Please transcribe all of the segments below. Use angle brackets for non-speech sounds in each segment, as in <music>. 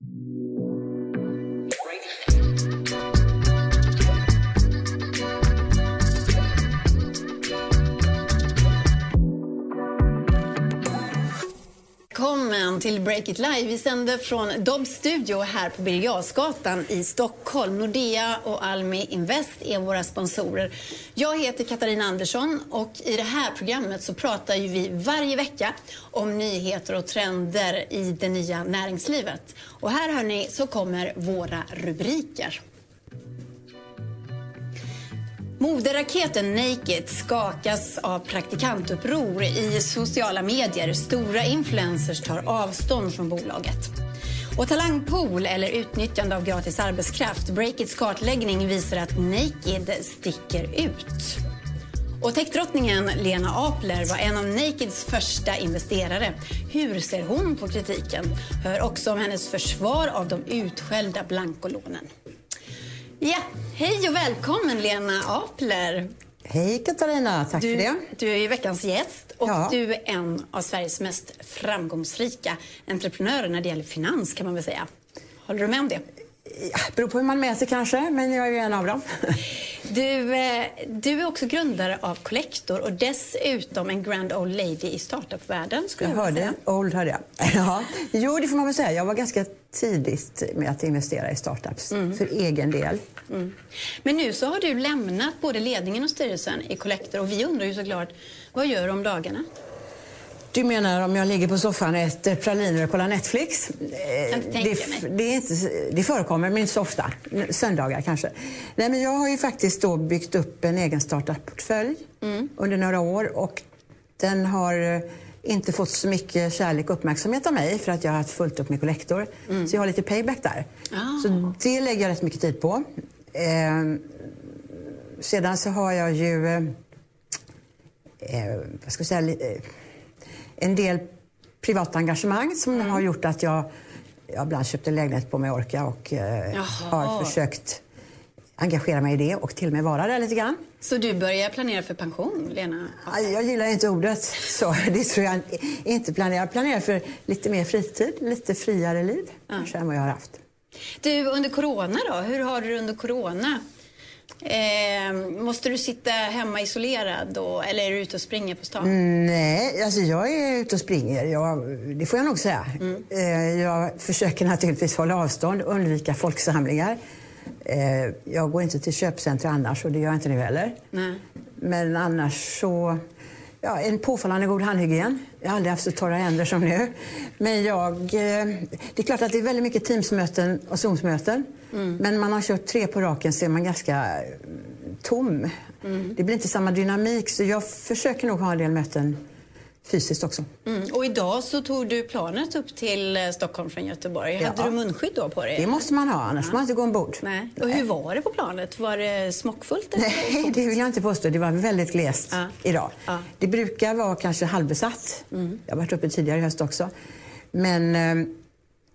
Välkommen till Break It Live. Vi sänder från Dobbs studio här på Birger i Stockholm. Nordea och Almi Invest är våra sponsorer. Jag heter Katarina Andersson och i det här programmet så pratar ju vi varje vecka om nyheter och trender i det nya näringslivet. Och här hörni så kommer våra rubriker. Moderaketen Naked skakas av praktikantuppror i sociala medier. Stora influencers tar avstånd från bolaget. Och talangpool, eller utnyttjande av gratis arbetskraft. Breakits kartläggning visar att Naked sticker ut. Och techdrottningen Lena Apler var en av Nakeds första investerare. Hur ser hon på kritiken? Hör också om hennes försvar av de utskällda blankolånen. Ja, hej och välkommen Lena Apler. Hej Katarina, tack du, för det. Du är veckans gäst och ja. du är en av Sveriges mest framgångsrika entreprenörer när det gäller finans kan man väl säga. Håller du med om det? Ja, beror på hur man mäter kanske, men jag är en av dem. Du, eh, du är också grundare av Collector och dessutom en grand old lady i startupvärlden. Jag, jag hörde, old hörde jag. <laughs> Ja. Jo, det får man väl säga. Jag var ganska tidigt med att investera i startups mm. för egen del. Mm. Men nu så har du lämnat både ledningen och styrelsen i Collector och vi undrar ju såklart, vad gör du om dagarna? Du menar om jag ligger på soffan och äter praliner och kollar Netflix? Eh, det, det, inte, det förekommer, men inte så ofta. Söndagar kanske. Nej, men jag har ju faktiskt då byggt upp en egen startup-portfölj mm. under några år och den har eh, inte fått så mycket kärlek och uppmärksamhet av mig för att jag har haft fullt upp med kollektor. Mm. Så jag har lite payback där. Ah. Så det lägger jag rätt mycket tid på. Eh, sedan så har jag ju... Eh, eh vad ska jag säga? En del privata engagemang som mm. har gjort att jag, jag ibland köpt en lägenhet på Mallorca och eh, har försökt engagera mig i det och till och med vara där lite grann. Så du börjar planera för pension, Lena? Jag gillar inte ordet <laughs> så. Det tror jag inte planerar. Jag planerar för lite mer fritid, lite friare liv ja. kanske än vad jag har haft. Du, under corona då? Hur har du det under corona? Eh, måste du sitta hemma isolerad då, eller är du ute och springer på stan? Mm, nej, alltså jag är ute och springer. Jag, det får jag nog säga. Mm. Eh, jag försöker naturligtvis hålla avstånd, och undvika folksamlingar. Eh, jag går inte till köpcentrum annars och det gör jag inte nu heller. Nej. Men annars så... Ja, en påfallande god handhygien. Jag har aldrig haft så torra händer som nu. Men jag... Eh, det är klart att det är väldigt mycket Teamsmöten och Zoomsmöten. Mm. Men man har kört tre på raken så är man ganska eh, tom. Mm. Det blir inte samma dynamik så jag försöker nog ha en del möten fysiskt också. Mm. Och idag så tog du planet upp till eh, Stockholm från Göteborg. Ja. Hade du munskydd då på dig? Det måste man ha, annars ja. får man inte gå ombord. Nej. Och hur var det på planet? Var det smockfullt? Nej, <laughs> det vill jag inte påstå. Det var väldigt glest ja. idag. Det brukar vara kanske halvbesatt. Mm. Jag har varit uppe tidigare i höst också. Men eh,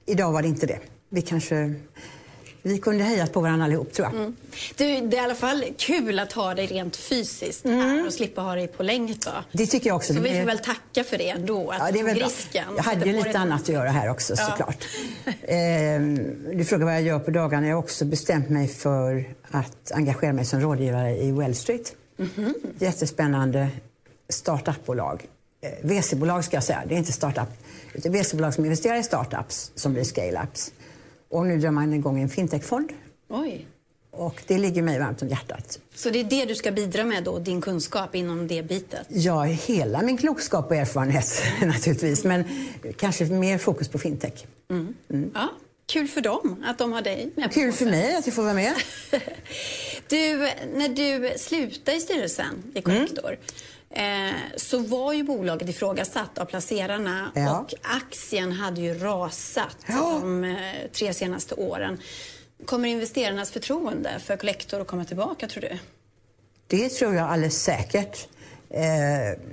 idag var det inte det. Vi kanske vi kunde hejat på varandra allihop tror jag. Mm. Du, det är i alla fall kul att ha dig rent fysiskt mm. här och slippa ha dig på länk då. Det tycker jag också. Så vi får väl tacka för det ändå, att ja, det är väl grisken. Jag hade ju lite annat att göra här också ja. såklart. <laughs> ehm, du frågar vad jag gör på dagarna. Jag har också bestämt mig för att engagera mig som rådgivare i Well Street. Mm -hmm. Jättespännande startupbolag. Eh, VC-bolag ska jag säga, det är inte startup. Utan VC-bolag som investerar i startups som blir scale-ups. Och nu drar man igång en fintechfond. Oj. Och det ligger mig varmt om hjärtat. Så det är det du ska bidra med då, din kunskap inom det bitet? Ja, hela min klokskap och erfarenhet <laughs> naturligtvis. Men kanske mer fokus på fintech. Mm. Mm. Ja, kul för dem att de har dig med Kul för mig att jag får vara med. <laughs> du, när du slutade i styrelsen i Collector, mm. Eh, så var ju bolaget ifrågasatt av placerarna ja. och aktien hade ju rasat ja. de eh, tre senaste åren. Kommer investerarnas förtroende för Collector att komma tillbaka, tror du? Det tror jag alldeles säkert. Eh,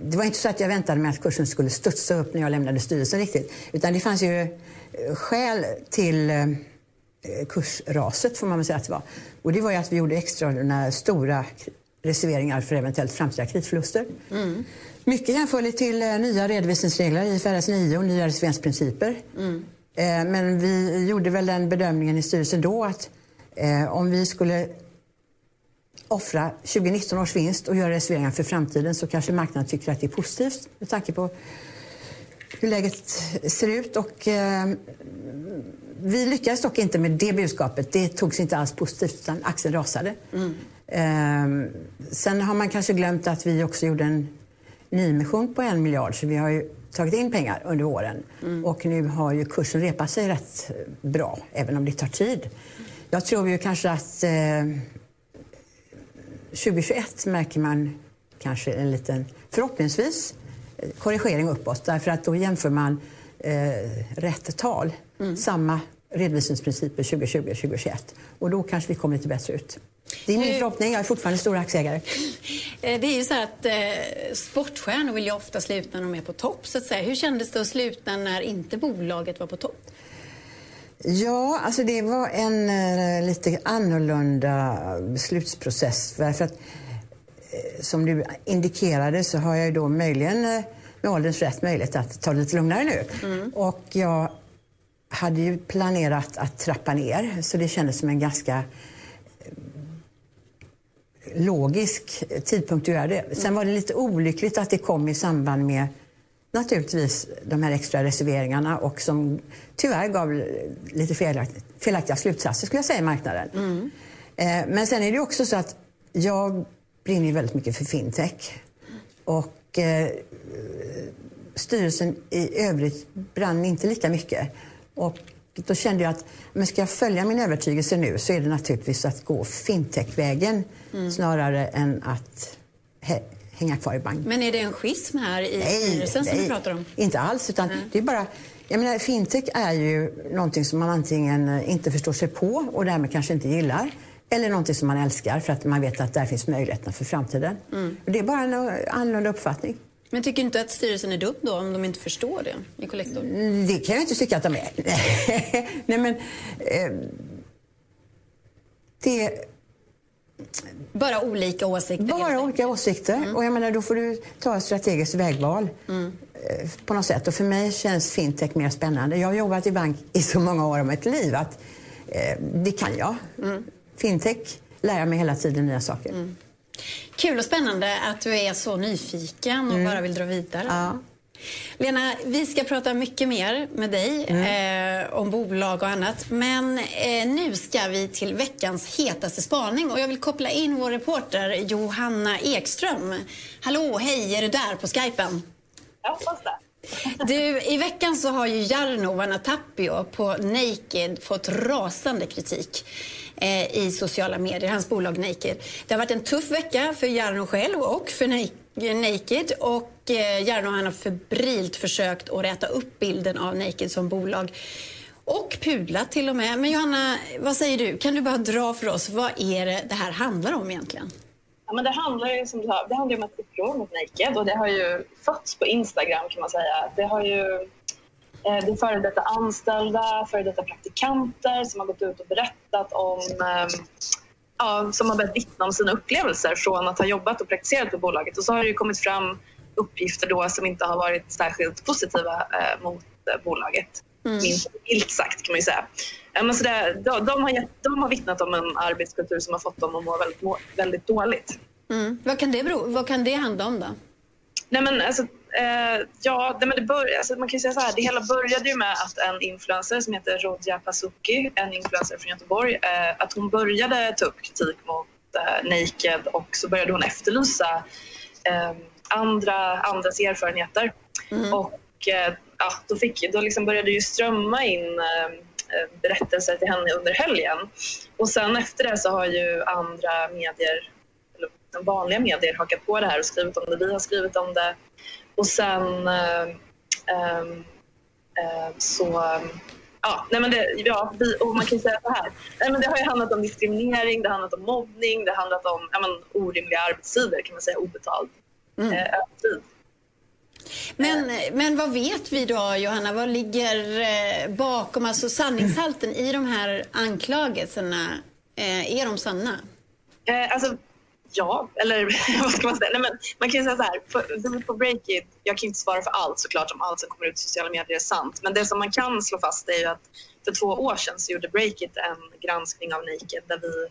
det var inte så att jag väntade mig att kursen skulle studsa upp när jag lämnade styrelsen riktigt. Utan det fanns ju skäl till kursraset, får man väl säga att det var. Och det var ju att vi gjorde extraordinära stora reserveringar för eventuellt framtida kreditförluster. Mm. Mycket jämförligt till eh, nya redovisningsregler, IFRS 9 och nya reserveringsprinciper. Mm. Eh, men vi gjorde väl den bedömningen i styrelsen då att eh, om vi skulle offra 2019 års vinst och göra reserveringar för framtiden så kanske marknaden tycker att det är positivt med tanke på hur läget ser ut. Och, eh, vi lyckades dock inte med det budskapet. Det togs inte alls positivt utan aktien rasade. Mm. Eh, sen har man kanske glömt att vi också gjorde en nyemission på en miljard så vi har ju tagit in pengar under åren. Mm. Och nu har ju kursen repat sig rätt bra, även om det tar tid. Jag tror ju kanske att eh, 2021 märker man kanske en liten, förhoppningsvis, korrigering uppåt. Därför att då jämför man eh, rätt tal. Mm. Samma redovisningsprinciper 2020-2021. Och då kanske vi kommer lite bättre ut. Det är min förhoppning. Jag är fortfarande stor aktieägare. Eh, det är ju så att eh, sportstjärnor vill ju ofta sluta när de är på topp. Så att säga. Hur kändes det att sluta när inte bolaget var på topp? Ja, alltså det var en eh, lite annorlunda beslutsprocess. För att, eh, som du indikerade så har jag ju då möjligen eh, med ålderns rätt möjlighet att ta det lite lugnare nu. Mm. Och jag hade ju planerat att trappa ner så det kändes som en ganska logisk tidpunkt att göra det. Sen var det lite olyckligt att det kom i samband med naturligtvis de här extra reserveringarna och som tyvärr gav lite felaktiga, felaktiga slutsatser skulle jag säga i marknaden. Mm. Eh, men sen är det också så att jag brinner väldigt mycket för fintech. Och eh, styrelsen i övrigt brann inte lika mycket. Och då kände jag att men ska jag följa min övertygelse nu så är det naturligtvis att gå fintechvägen mm. snarare än att hänga kvar i bank. Men är det en schism här i nej, styrelsen nej, som du pratar om? inte alls. Utan mm. det är bara, jag menar, fintech är ju någonting som man antingen inte förstår sig på och därmed kanske inte gillar. Eller någonting som man älskar för att man vet att där finns möjligheterna för framtiden. Mm. Det är bara en annorlunda uppfattning. Men tycker inte att styrelsen är dum då om de inte förstår det i Collector? Mm, det kan jag inte tycka att de är. <laughs> Nej men... Eh, det bara olika åsikter? Bara olika åsikter. Mm. Och jag menar, då får du ta ett strategiskt vägval. Mm. På något sätt. Och för mig känns fintech mer spännande. Jag har jobbat i bank i så många år av mitt liv att eh, det kan jag. Mm. Fintech lär jag mig hela tiden nya saker. Kul och spännande att du är så nyfiken och mm. bara vill dra vidare. Ja. Lena, vi ska prata mycket mer med dig mm. eh, om bolag och annat. Men eh, nu ska vi till veckans hetaste spaning och jag vill koppla in vår reporter Johanna Ekström. Hallå, hej, är du där på skypen? Jag hoppas det. Du, i veckan så har ju Jarno Vanatapio på Naked fått rasande kritik eh, i sociala medier, hans bolag Naked. Det har varit en tuff vecka för Jarno själv och för Naked och eh, Jarno han har febrilt försökt att räta upp bilden av Naked som bolag. Och pudlat till och med. Men Johanna, vad säger du? Kan du bara dra för oss, vad är det det här handlar om egentligen? Ja, men det handlar ju som du sa, det handlar om ett uppror mot Naked och det har ju fötts på Instagram kan man säga. Det har ju det är före detta anställda, före detta praktikanter som har gått ut och berättat om eh, ja, som har börjat vittna om sina upplevelser från att ha jobbat och praktiserat på bolaget. Och så har det kommit fram uppgifter då som inte har varit särskilt positiva eh, mot eh, bolaget. Mm. Minst sagt kan man ju säga. Eh, men så det, de, de, har de har vittnat om en arbetskultur som har fått dem att må väldigt, må, väldigt dåligt. Mm. Vad, kan det bero, vad kan det handla om då? Nej, men alltså, eh, ja, men det bör, alltså, man kan säga så här, det hela började ju med att en influencer som heter Rodja Pasuki, en influencer från Göteborg, eh, att hon började ta upp kritik mot eh, Naked och så började hon efterlysa eh, andra, andras erfarenheter. Mm. Och eh, ja, då, fick, då liksom började ju strömma in eh, berättelser till henne under helgen. Och sen efter det så har ju andra medier, eller vanliga medier, hakat på det här och skrivit om det. Vi har skrivit om det. Och sen eh, eh, så Ja, nej men det, ja, vi, och man kan säga så här. Nej men det har ju handlat om diskriminering, det har handlat om mobbning, det har handlat om ja, men, orimliga arbetstider kan man säga, obetald mm. eh, Men, men vad vet vi då, Johanna? Vad ligger eh, bakom, alltså sanningshalten i de här anklagelserna? Är de sanna? Alltså, Ja, eller <laughs> vad ska man säga? Nej, men man kan ju säga så här, på, på Breakit, jag kan inte svara för allt såklart om allt som kommer ut i sociala medier är sant. Men det som man kan slå fast är ju att för två år sedan så gjorde Breakit en granskning av Naked där vi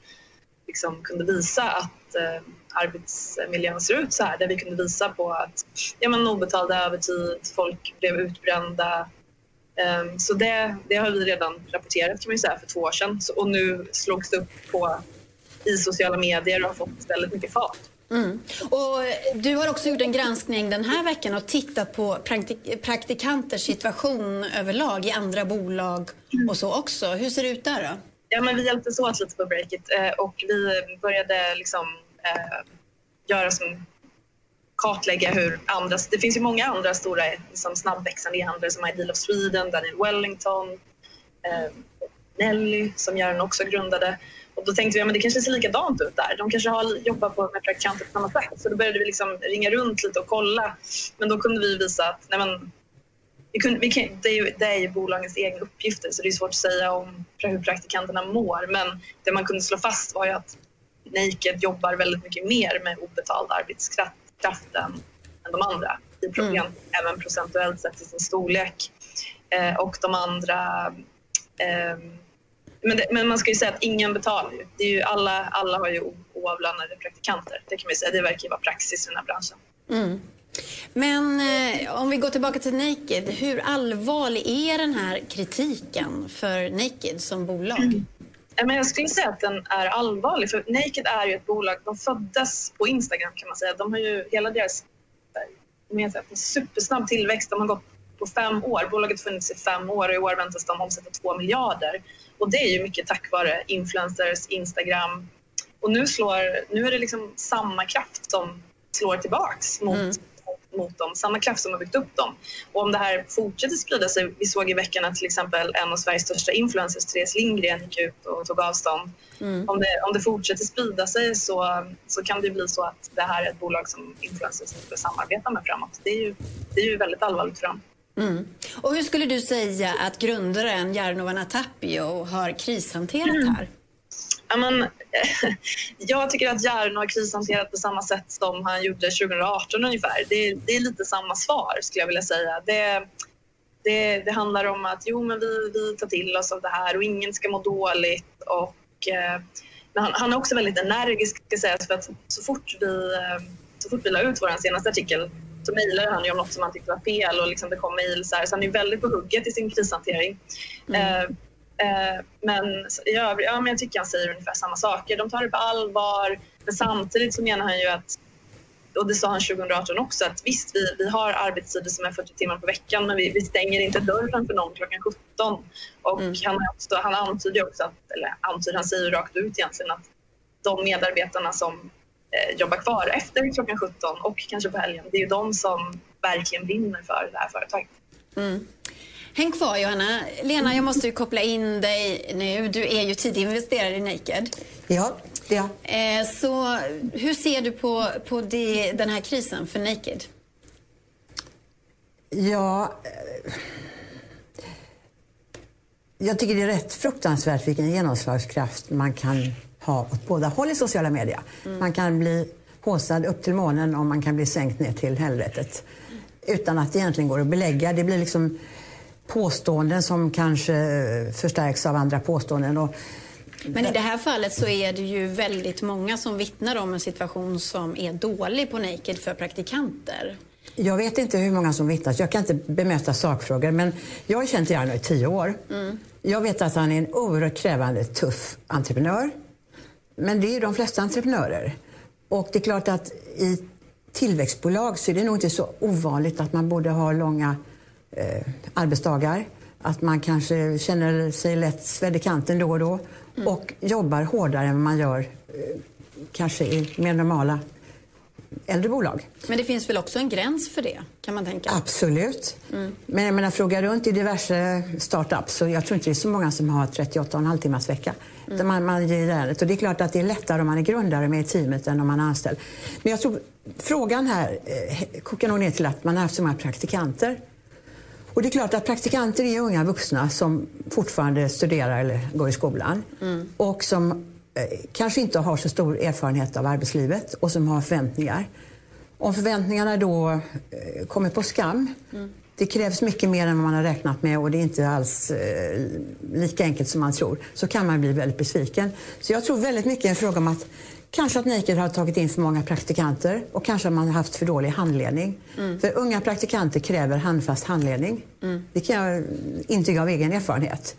liksom kunde visa att eh, arbetsmiljön ser ut så här. Där vi kunde visa på att ja, men obetalda övertid, folk blev utbrända. Um, så det, det har vi redan rapporterat kan man säga för två år sedan. Så, och nu slogs det upp på, i sociala medier och har fått väldigt mycket fart. Mm. Och du har också gjort en granskning den här veckan och tittat på praktik praktikanters situation överlag i andra bolag och så också. Hur ser det ut där då? Ja, men vi hjälptes åt lite på Breakit eh, och vi började liksom, eh, göra som kartlägga hur andra... Det finns ju många andra stora liksom, snabbväxande e-handlare som Ideal of Sweden, Daniel Wellington, eh, Nelly som Göran också grundade. Och då tänkte vi att ja, det kanske ser likadant ut där. De kanske har jobbat på, med praktikanter på samma sätt. Så då började vi liksom ringa runt lite och kolla. Men då kunde vi visa att nej men, vi kunde, vi kan, det, är ju, det är ju bolagens egna uppgifter så det är svårt att säga om hur praktikanterna mår. Men det man kunde slå fast var ju att Naked jobbar väldigt mycket mer med obetald arbetskraft än, än de andra i program, mm. även procentuellt sett i sin storlek. Eh, och de andra eh, men, det, men, man ska ju säga att ingen betalar ju. Det är ju alla, alla har ju oavlönade praktikanter. Det kan man säga. Det verkar ju vara praxis i den här branschen. Mm. Men eh, om vi går tillbaka till Naked. Hur allvarlig är den här kritiken för Naked som bolag? Mm. Men jag skulle säga att den är allvarlig. För Naked är ju ett bolag, de föddes på Instagram kan man säga. De har ju hela deras de har en supersnabb tillväxt. De har gått på fem år. Bolaget har funnits i fem år och i år väntas de omsätta två miljarder. Och det är ju mycket tack vare influencers, Instagram. Och nu, slår, nu är det liksom samma kraft som slår tillbaks mot mm mot dem, samma kraft som har byggt upp dem. Och om det här fortsätter sprida sig, vi såg i veckan att till exempel en av Sveriges största influencers, Therese Lindgren, gick ut och tog avstånd. Mm. Om, det, om det fortsätter sprida sig så, så kan det bli så att det här är ett bolag som influencers inte samarbeta med framåt. Det är ju, det är ju väldigt allvarligt för dem. Mm. Och hur skulle du säga att grundaren Jarno Tapio har krishanterat mm. här? Ja, men, <laughs> jag tycker att Jarno har krishanterat på samma sätt som han gjorde 2018 ungefär. Det, det är lite samma svar skulle jag vilja säga. Det, det, det, handlar om att jo, men vi, vi tar till oss av det här och ingen ska må dåligt. Och, eh, han, han, är också väldigt energisk ska sägas för att så fort vi, eh, så fort vi la ut vår senaste artikel så mejlade han ju om något som han tyckte var fel och liksom det kom mejl så, så han är väldigt på hugget i sin krishantering. Mm. Eh, Eh, men i övrigt, ja, men jag tycker han säger ungefär samma saker. De tar det på allvar, men samtidigt så menar han ju att och det sa han 2018 också, att visst vi, vi har arbetstider som är 40 timmar på veckan men vi, vi stänger inte dörren för någon klockan 17. Och mm. han, han antyder också, att, eller antyder, han säger rakt ut egentligen att de medarbetarna som eh, jobbar kvar efter klockan 17 och kanske på helgen, det är ju de som verkligen vinner för det här företaget. Mm. Häng kvar Johanna. Lena, jag måste ju koppla in dig nu. Du är ju tidig investerare i Naked. Ja, det är jag. Eh, så hur ser du på, på det, den här krisen för Naked? Ja... Eh, jag tycker det är rätt fruktansvärt vilken genomslagskraft man kan ha åt båda håll i sociala medier. Mm. Man kan bli håsad upp till månen och man kan bli sänkt ner till helvetet. Utan att det egentligen går att belägga. Det blir liksom påståenden som kanske förstärks av andra påståenden. Och men i det här fallet så är det ju väldigt många som vittnar om en situation som är dålig på Naked för praktikanter. Jag vet inte hur många som vittnar, jag kan inte bemöta sakfrågor. Men jag har känt Jarno i tio år. Mm. Jag vet att han är en oerhört krävande, tuff entreprenör. Men det är ju de flesta entreprenörer. Och det är klart att i tillväxtbolag så är det nog inte så ovanligt att man både har långa eh, arbetsdagar. Att man kanske känner sig lätt svedd i kanten då och då. Mm. Och jobbar hårdare än man gör eh, kanske i mer normala äldre bolag. Men det finns väl också en gräns för det, kan man tänka? Absolut. Mm. Men jag menar, fråga runt i diverse startups så jag tror inte det är så många som har 38,5 timmars vecka. Mm. Man, man ger ärendet. Och det är klart att det är lättare om man är grundare med i teamet än om man är anställd. Men jag tror frågan här eh, kokar nog ner till att man har haft så många praktikanter och det är klart att praktikanter är unga vuxna som fortfarande studerar eller går i skolan. Mm. Och som kanske inte har så stor erfarenhet av arbetslivet och som har förväntningar. Om förväntningarna då eh, kommer på skam, mm. det krävs mycket mer än vad man har räknat med och det är inte alls eh, lika enkelt som man tror, så kan man bli väldigt besviken. Så jag tror väldigt mycket är en fråga om att Kanske att Naked har tagit in för många praktikanter och kanske att man har haft för dålig handledning. Mm. För unga praktikanter kräver handfast handledning. Mm. Det kan jag intyga av egen erfarenhet.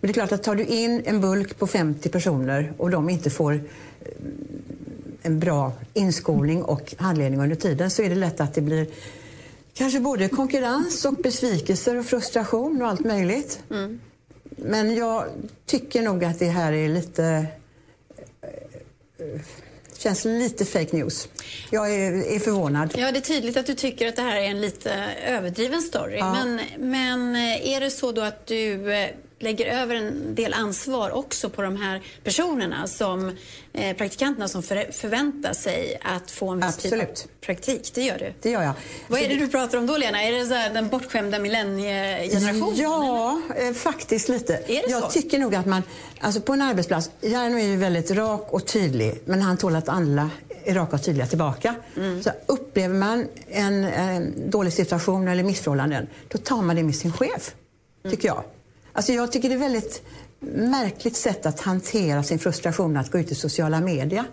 Men det är klart att tar du in en bulk på 50 personer och de inte får eh, en bra inskolning och handledning under tiden så är det lätt att det blir kanske både konkurrens och besvikelser och frustration och allt möjligt. Mm. Men jag tycker nog att det här är lite känns lite fake news. Jag är, är, förvånad. Ja, det är tydligt att du tycker att det här är en lite överdriven story. Ja. Men, men är det så då att du eh, lägger över en del ansvar också på de här personerna, som eh, praktikanterna som för, förväntar sig att få en viss Absolut. typ av praktik? Det gör du? Det gör jag. Vad är det du pratar om då, Lena? Är det så den bortskämda millenniegenerationen? Ja, eh, faktiskt lite. Är det jag så? tycker nog att man, alltså på en arbetsplats, Jarno är ju väldigt rak och tydlig, men han tål att alla är raka och tydliga tillbaka. Mm. Så upplever man en, en, dålig situation eller missförhållanden, då tar man det med sin chef, tycker jag. Alltså jag tycker det är ett väldigt märkligt sätt att hantera sin frustration att gå ut i sociala medier.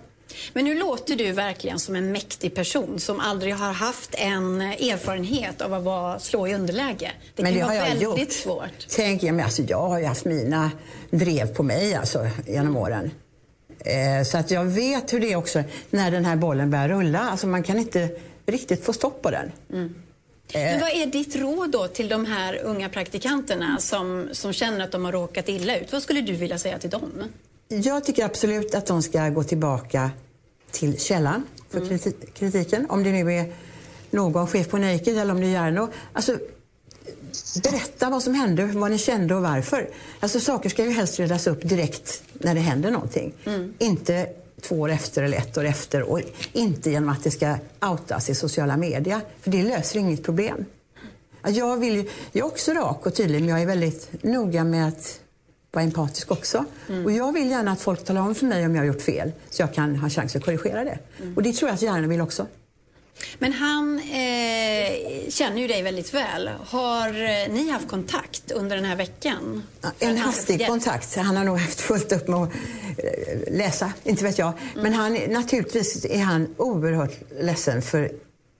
Men nu låter du verkligen som en mäktig person som aldrig har haft en erfarenhet av att vara, slå i underläge. Det men kan det vara väldigt gjort. svårt. Tänk, jag, alltså, jag har ju haft mina drev på mig alltså, genom åren. Eh, så att jag vet hur det är också när den här bollen börjar rulla. Alltså, man kan inte riktigt få stopp på den. Mm. Men eh. vad är ditt råd då till de här unga praktikanterna som, som känner att de har råkat illa ut? Vad skulle du vilja säga till dem? Jag tycker absolut att de ska gå tillbaka till källan för mm. kritiken. Om det nu är någon chef på Naked eller om det är Jarno. Alltså, berätta vad som hände, vad ni kände och varför. Alltså, saker ska ju helst redas upp direkt när det händer någonting. Mm. Inte två år efter eller ett år efter och inte genom att det ska outas i sociala medier. För det löser inget problem. Jag, vill, jag är också rak och tydlig men jag är väldigt noga med att vara empatisk också. Mm. Och jag vill gärna att folk talar om för mig om jag har gjort fel så jag kan ha chans att korrigera det. Mm. Och det tror jag att Järna vill också. Men han eh, känner ju dig väldigt väl. Har eh, ni haft kontakt under den här veckan? en hastig kontakt. Han har nog haft fullt upp med att eh, läsa, inte vet jag. Mm. Men han, naturligtvis är han oerhört ledsen för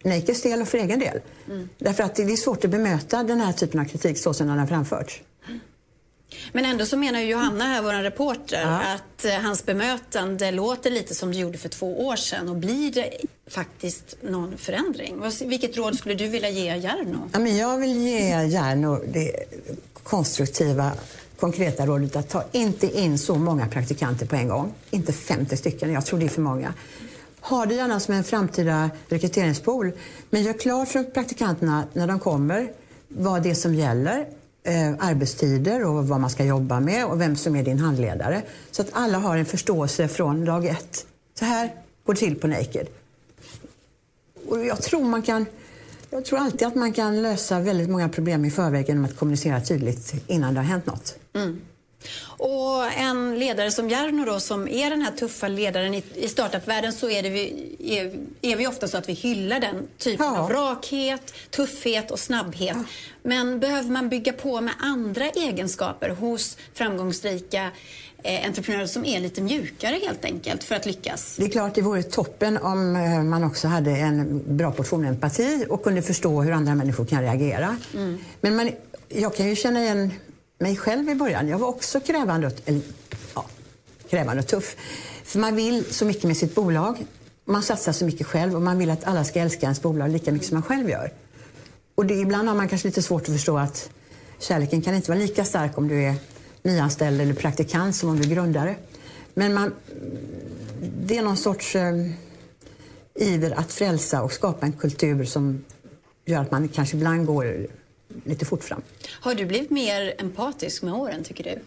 Nakers del och för egen del. Mm. Därför att det är svårt att bemöta den här typen av kritik så som den har framförts. Men ändå så menar ju Johanna här, vår reporter, ja. att eh, hans bemötande låter lite som det gjorde för två år sedan. Och blir det faktiskt någon förändring? Vilket råd skulle du vilja ge Järno? Ja, men jag vill ge Järno det konstruktiva, konkreta rådet att ta inte in så många praktikanter på en gång. Inte 50 stycken, jag tror det är för många. Ha det gärna som en framtida rekryteringspool. Men gör klart för praktikanterna när de kommer vad det är som gäller eh, arbetstider och vad man ska jobba med och vem som är din handledare. Så att alla har en förståelse från dag ett. Så här går det till på Naked. Och jag tror man kan jag tror alltid att man kan lösa väldigt många problem i förväg genom att kommunicera tydligt innan det har hänt något. Mm. Och en ledare som Jarno då, som är den här tuffa ledaren i, i startupvärlden så är, det vi, är, är, vi ofta så att vi hyllar den typen ja. av rakhet, tuffhet och snabbhet. Ja. Men behöver man bygga på med andra egenskaper hos framgångsrika eh, entreprenörer som är lite mjukare helt enkelt för att lyckas? Det är klart det vore toppen om eh, man också hade en bra portion empati och kunde förstå hur andra människor kan reagera. Mm. Men man, jag kan ju känna igen mig själv i början. Jag var också krävande och, eller, ja, krävande och tuff. För man vill så mycket med sitt bolag. Man satsar så mycket själv och man vill att alla ska älska ens bolag lika mycket som man själv gör. Och det, ibland har man kanske lite svårt att förstå att kärleken kan inte vara lika stark om du är nyanställd eller praktikant som om du är grundare. Men man, det är någon sorts eh, iver att frälsa och skapa en kultur som gör att man kanske ibland går lite fort fram. Har du blivit mer empatisk med åren, tycker du?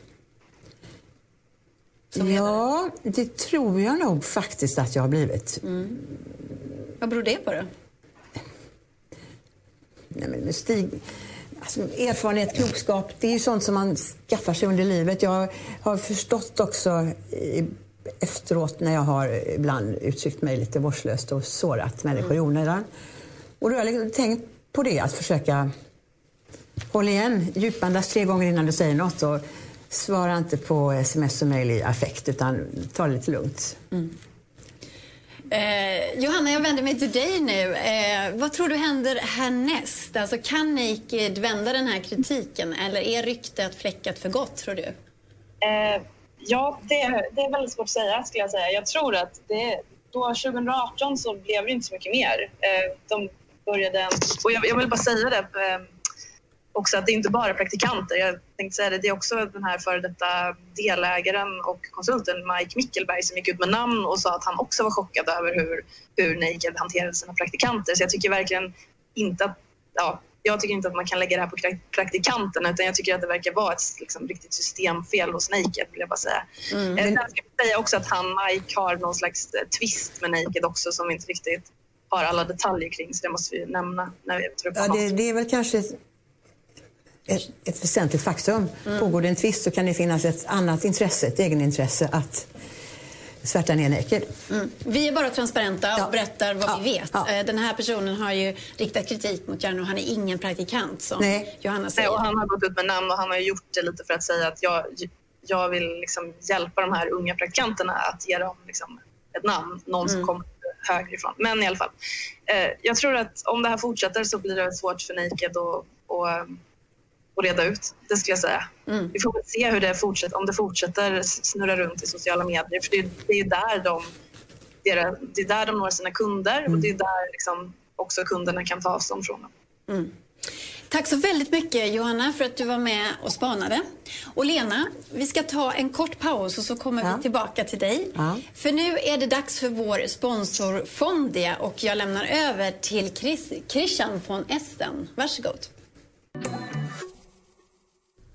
ja, det tror jag nog faktiskt att jag har blivit. Mm. Vad beror det på då? Nej, men Stig, alltså, erfarenhet, klokskap, det är ju sånt som man skaffar sig under livet. Jag har förstått också efteråt när jag har ibland uttryckt mig lite vårdslöst och sårat människor i onödan. Och då har jag liksom tänkt på det, att försöka hålla igen, djupandas tre gånger innan du säger något och svara inte på sms och mejl i affekt utan ta det lite lugnt. Mm. Eh, Johanna, jag vänder mig till dig nu. Eh, vad tror du händer härnäst? Alltså, kan Naked vända den här kritiken eller är ryktet fläckat för gott, tror du? Eh, ja, det, det, är väldigt svårt att säga, skulle jag säga. Jag tror att det, då 2018 så blev det inte så mycket mer. Eh, de började... Och jag, jag vill bara säga det eh, också att det är inte bara praktikanter. Jag tänkte säga det, det är också den här före detta delägaren och konsulten Mike Mickelberg som gick ut med namn och sa att han också var chockad över hur, hur Naked hanterade sina praktikanter. Så jag tycker verkligen inte att, ja, jag tycker inte att man kan lägga det här på praktikanterna utan jag tycker att det verkar vara ett liksom, riktigt systemfel hos Naked vill jag bara säga. Mm. Sen ska jag säga också att han Mike har någon slags eh, twist med Naked också som inte riktigt har alla detaljer kring så det måste vi nämna när vi tar upp ja, det, det är väl kanske ett, ett väsentligt faktum. Mm. Pågår det en tvist så kan det finnas ett annat intresse, ett egenintresse att svärta ner Naked. Mm. Vi är bara transparenta och ja. berättar vad ja. vi vet. Ja. Eh, den här personen har ju riktat kritik mot Jarno. Han är ingen praktikant som Nej. Johanna säger. Nej, och han har gått ut med namn och han har gjort det lite för att säga att jag, jag vill liksom hjälpa de här unga praktikanterna att ge dem liksom ett namn, någon mm. som kommer högre ifrån. Men i alla fall. Eh, jag tror att om det här fortsätter så blir det svårt för Naked att att reda ut. Det skulle jag säga. Mm. Vi får väl se hur det fortsätter, om det fortsätter snurra runt i sociala medier. För det, det är där de, det är, det är där de når sina kunder mm. och det är där liksom också kunderna kan ta avstånd från dem. Mm. Tack så väldigt mycket Johanna för att du var med och spanade. Och Lena, vi ska ta en kort paus och så kommer ja. vi tillbaka till dig. Ja. För nu är det dags för vår sponsor Fondia och jag lämnar över till Chris, Christian von Esten. Varsågod.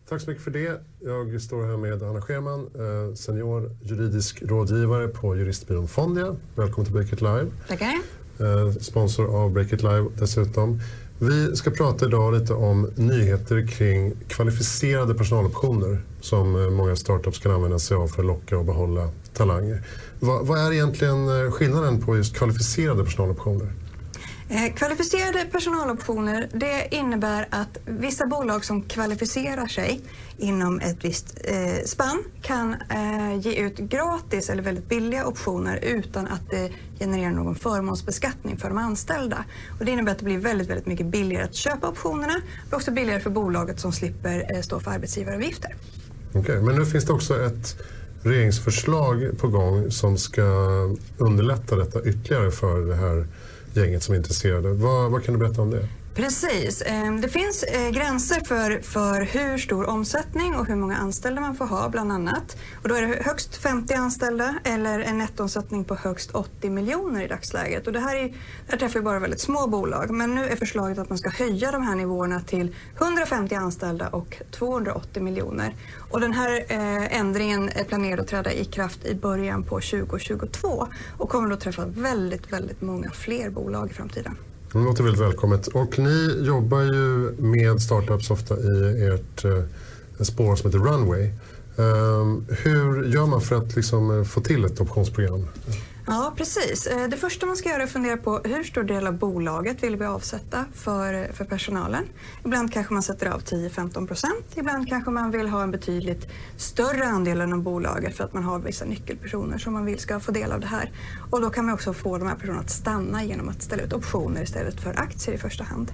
Tack så mycket för det. Jag står här med Anna Scherman, eh, senior juridisk rådgivare på juristbyrån Fondia. Välkommen till Breakit Live. Tackar. Eh, sponsor av Breakit Live dessutom. Vi ska prata idag lite om nyheter kring kvalificerade personaloptioner som eh, många startups kan använda sig av för att locka och behålla talanger. Vad, vad är egentligen skillnaden på just kvalificerade personaloptioner? Eh, kvalificerade personaloptioner det innebär att vissa bolag som kvalificerar sig inom ett visst eh, spann kan eh, ge ut gratis eller väldigt billiga optioner utan att det genererar någon förmånsbeskattning för de anställda. Och det innebär att det blir väldigt, väldigt mycket billigare att köpa optionerna och också billigare för bolaget som slipper eh, stå för arbetsgivaravgifter. Okej, okay, men nu finns det också ett regeringsförslag på gång som ska underlätta detta ytterligare för det här gänget som är intresserade. Vad, vad kan du berätta om det? Precis. Ehm, det finns eh, gränser för, för hur stor omsättning och hur många anställda man får ha bland annat. Och då är det högst 50 anställda eller en nettoomsättning på högst 80 miljoner i dagsläget. Och det här, är, här träffar bara väldigt små bolag men nu är förslaget att man ska höja de här nivåerna till 150 anställda och 280 miljoner. Och den här eh, ändringen är planerad att träda i kraft i början på 2022 och kommer då träffa väldigt, väldigt många fler bolag i framtiden. Det låter väldigt välkommet. Och ni jobbar ju med startups ofta i ert eh, spår som heter Runway. Ehm, hur gör man för att liksom, eh, få till ett optionsprogram? Ja, precis. Eh, det första man ska göra är att fundera på hur stor del av bolaget vill vi avsätta för, för personalen. Ibland kanske man sätter av 10-15 procent. Ibland kanske man vill ha en betydligt större andel av bolaget för att man har vissa nyckelpersoner som man vill ska få del av det här. Och då kan man också få de här personerna att stanna genom att ställa ut optioner istället för aktier i första hand.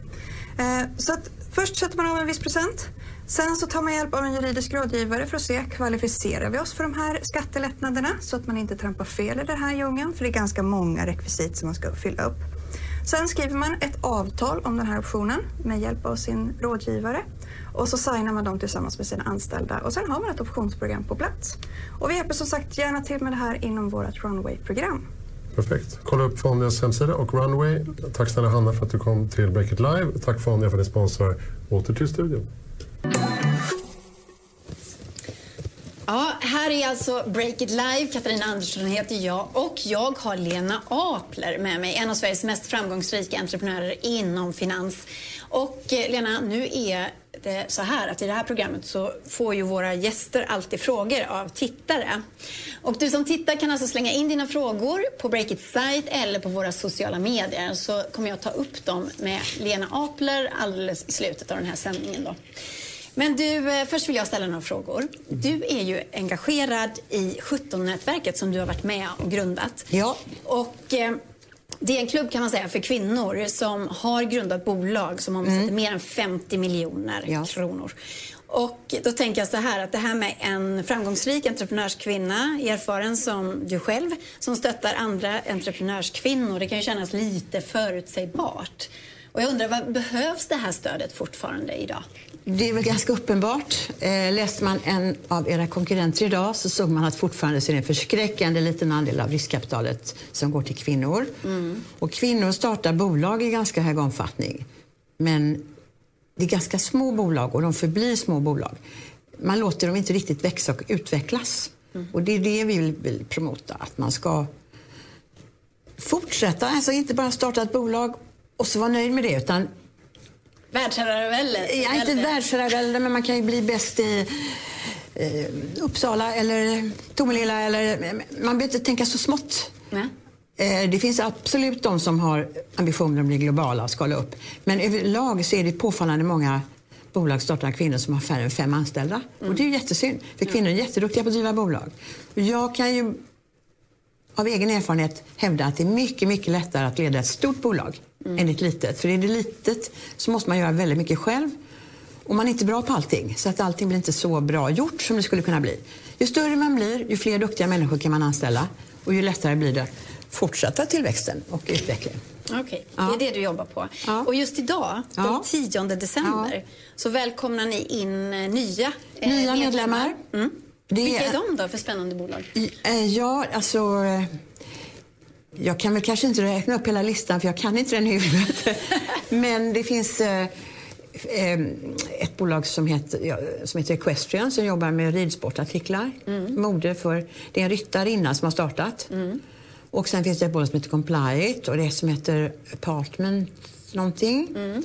Eh, så att först sätter man av en viss procent. Sen så tar man hjälp av en juridisk rådgivare för att se kvalificerar vi oss för de här skattelättnaderna så att man inte trampar fel i den här djungeln för det är ganska många rekvisit som man ska fylla upp. Sen skriver man ett avtal om den här optionen med hjälp av sin rådgivare och så signar man dem tillsammans med sina anställda och sen har man ett optionsprogram på plats. Och vi hjälper som sagt gärna till med det här inom vårt Runway-program. Perfekt. Kolla upp Fondias hemsida och Runway. Tack snälla Hanna för att du kom till Break It Live. Tack Fondia för att ni sponsrar. Åter till studion. Ja, här är alltså Break It Live. Katarina Andersson heter jag och jag har Lena Apler med mig, en av Sveriges mest framgångsrika entreprenörer inom finans. Och eh, Lena, nu är det så här att i det här programmet så får ju våra gäster alltid frågor av tittare. Och du som tittar kan alltså slänga in dina frågor på Breakits sajt eller på våra sociala medier så kommer jag ta upp dem med Lena Apler alldeles i slutet av den här sändningen. Då. Men du, eh, först vill jag ställa några frågor. Du är ju engagerad i 17-nätverket som du har varit med och grundat. Ja. Och, eh, det är en klubb kan man säga för kvinnor som har grundat bolag som omsätter mm. mer än 50 miljoner ja. kronor. Och då tänker jag så här att det här med en framgångsrik entreprenörskvinna, erfaren som du själv, som stöttar andra entreprenörskvinnor, det kan ju kännas lite förutsägbart. Och jag undrar, vad behövs det här stödet fortfarande idag? Det är väl ganska uppenbart. Eh, läste man en av era konkurrenter idag så såg man att fortfarande så är det en förskräckande liten andel av riskkapitalet som går till kvinnor. Mm. Och kvinnor startar bolag i ganska hög omfattning. Men det är ganska små bolag och de förblir små bolag. Man låter dem inte riktigt växa och utvecklas. Mm. Och det är det vi vill, vill promota, att man ska fortsätta, alltså inte bara starta ett bolag och så vara nöjd med det utan Världsherravälde? Ja, inte världsherravälde, men man kan ju bli bäst i eh, Uppsala eller Tomelilla. Eller, man behöver inte tänka så smått. Nej. Eh, det finns absolut de som har ambitioner att bli globala och skala upp. Men överlag så är det påfallande många bolag startar kvinnor som har färre än fem anställda. Mm. Och det är ju jättesynd, för kvinnor är jätteduktiga på att driva bolag. Jag kan ju av egen erfarenhet hävda att det är mycket, mycket lättare att leda ett stort bolag mm. än ett litet. För i det litet så måste man göra väldigt mycket själv. Och man är inte bra på allting, så att allting blir inte så bra gjort som det skulle kunna bli. Ju större man blir, ju fler duktiga människor kan man anställa och ju lättare blir det fortsätta tillväxten och utvecklingen. Okej, okay. ja. det är det du jobbar på. Ja. Och just idag, den 10 december, så välkomnar ni in eh, nya, eh, nya medlemmar. Mm. Det Vilka är de då för spännande bolag? Eh, ja, alltså... Eh, jag kan väl kanske inte räkna upp hela listan för jag kan inte den i huvudet. <laughs> Men det finns eh, ett bolag som heter, som heter Equestrian som jobbar med ridsportartiklar. Mm. Mode för, det är en ryttarinna som har startat. Mm. Och sen finns det ett bolag som heter Compliant och det som heter Apartment någonting. Mm.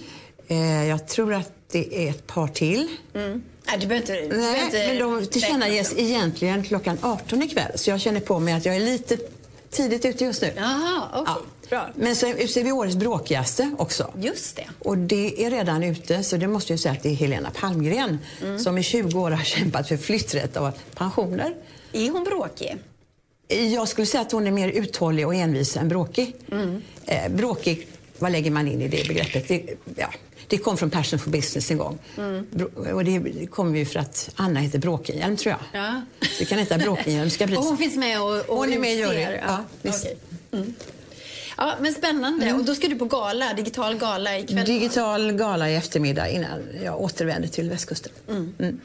Jag tror att det är ett par till. Mm. Nej, du behöver inte, Nej, inte men de tillkännages egentligen klockan 18 ikväll. Så jag känner på mig att jag är lite tidigt ute just nu. Okej. Okay. Ja. Men så utser vi årets bråkigaste också. Just det. Och det är redan ute, så det måste jag säga att det är Helena Palmgren mm. som i 20 år har <laughs> kämpat för flytträtt och pensioner. Är hon bråkig? Jag skulle säga att hon är mer uthållig och envis än bråkig. Mm. Eh, bråkig, vad lägger man in i det begreppet? Det, ja, det kom från Passion for Business en gång. Mm. Och det kom ju för att Anna heter Bråkenhielm, tror jag. Ja. Det kan heta Bråkenhielmska priset. <laughs> Och hon finns med och, och Hon är med i juryn. Ja, ja, okay. mm. ja, men spännande. Mm. Och då ska du på gala, digital gala ikväll? Digital gala i eftermiddag innan jag återvänder till västkusten. Mm. Mm.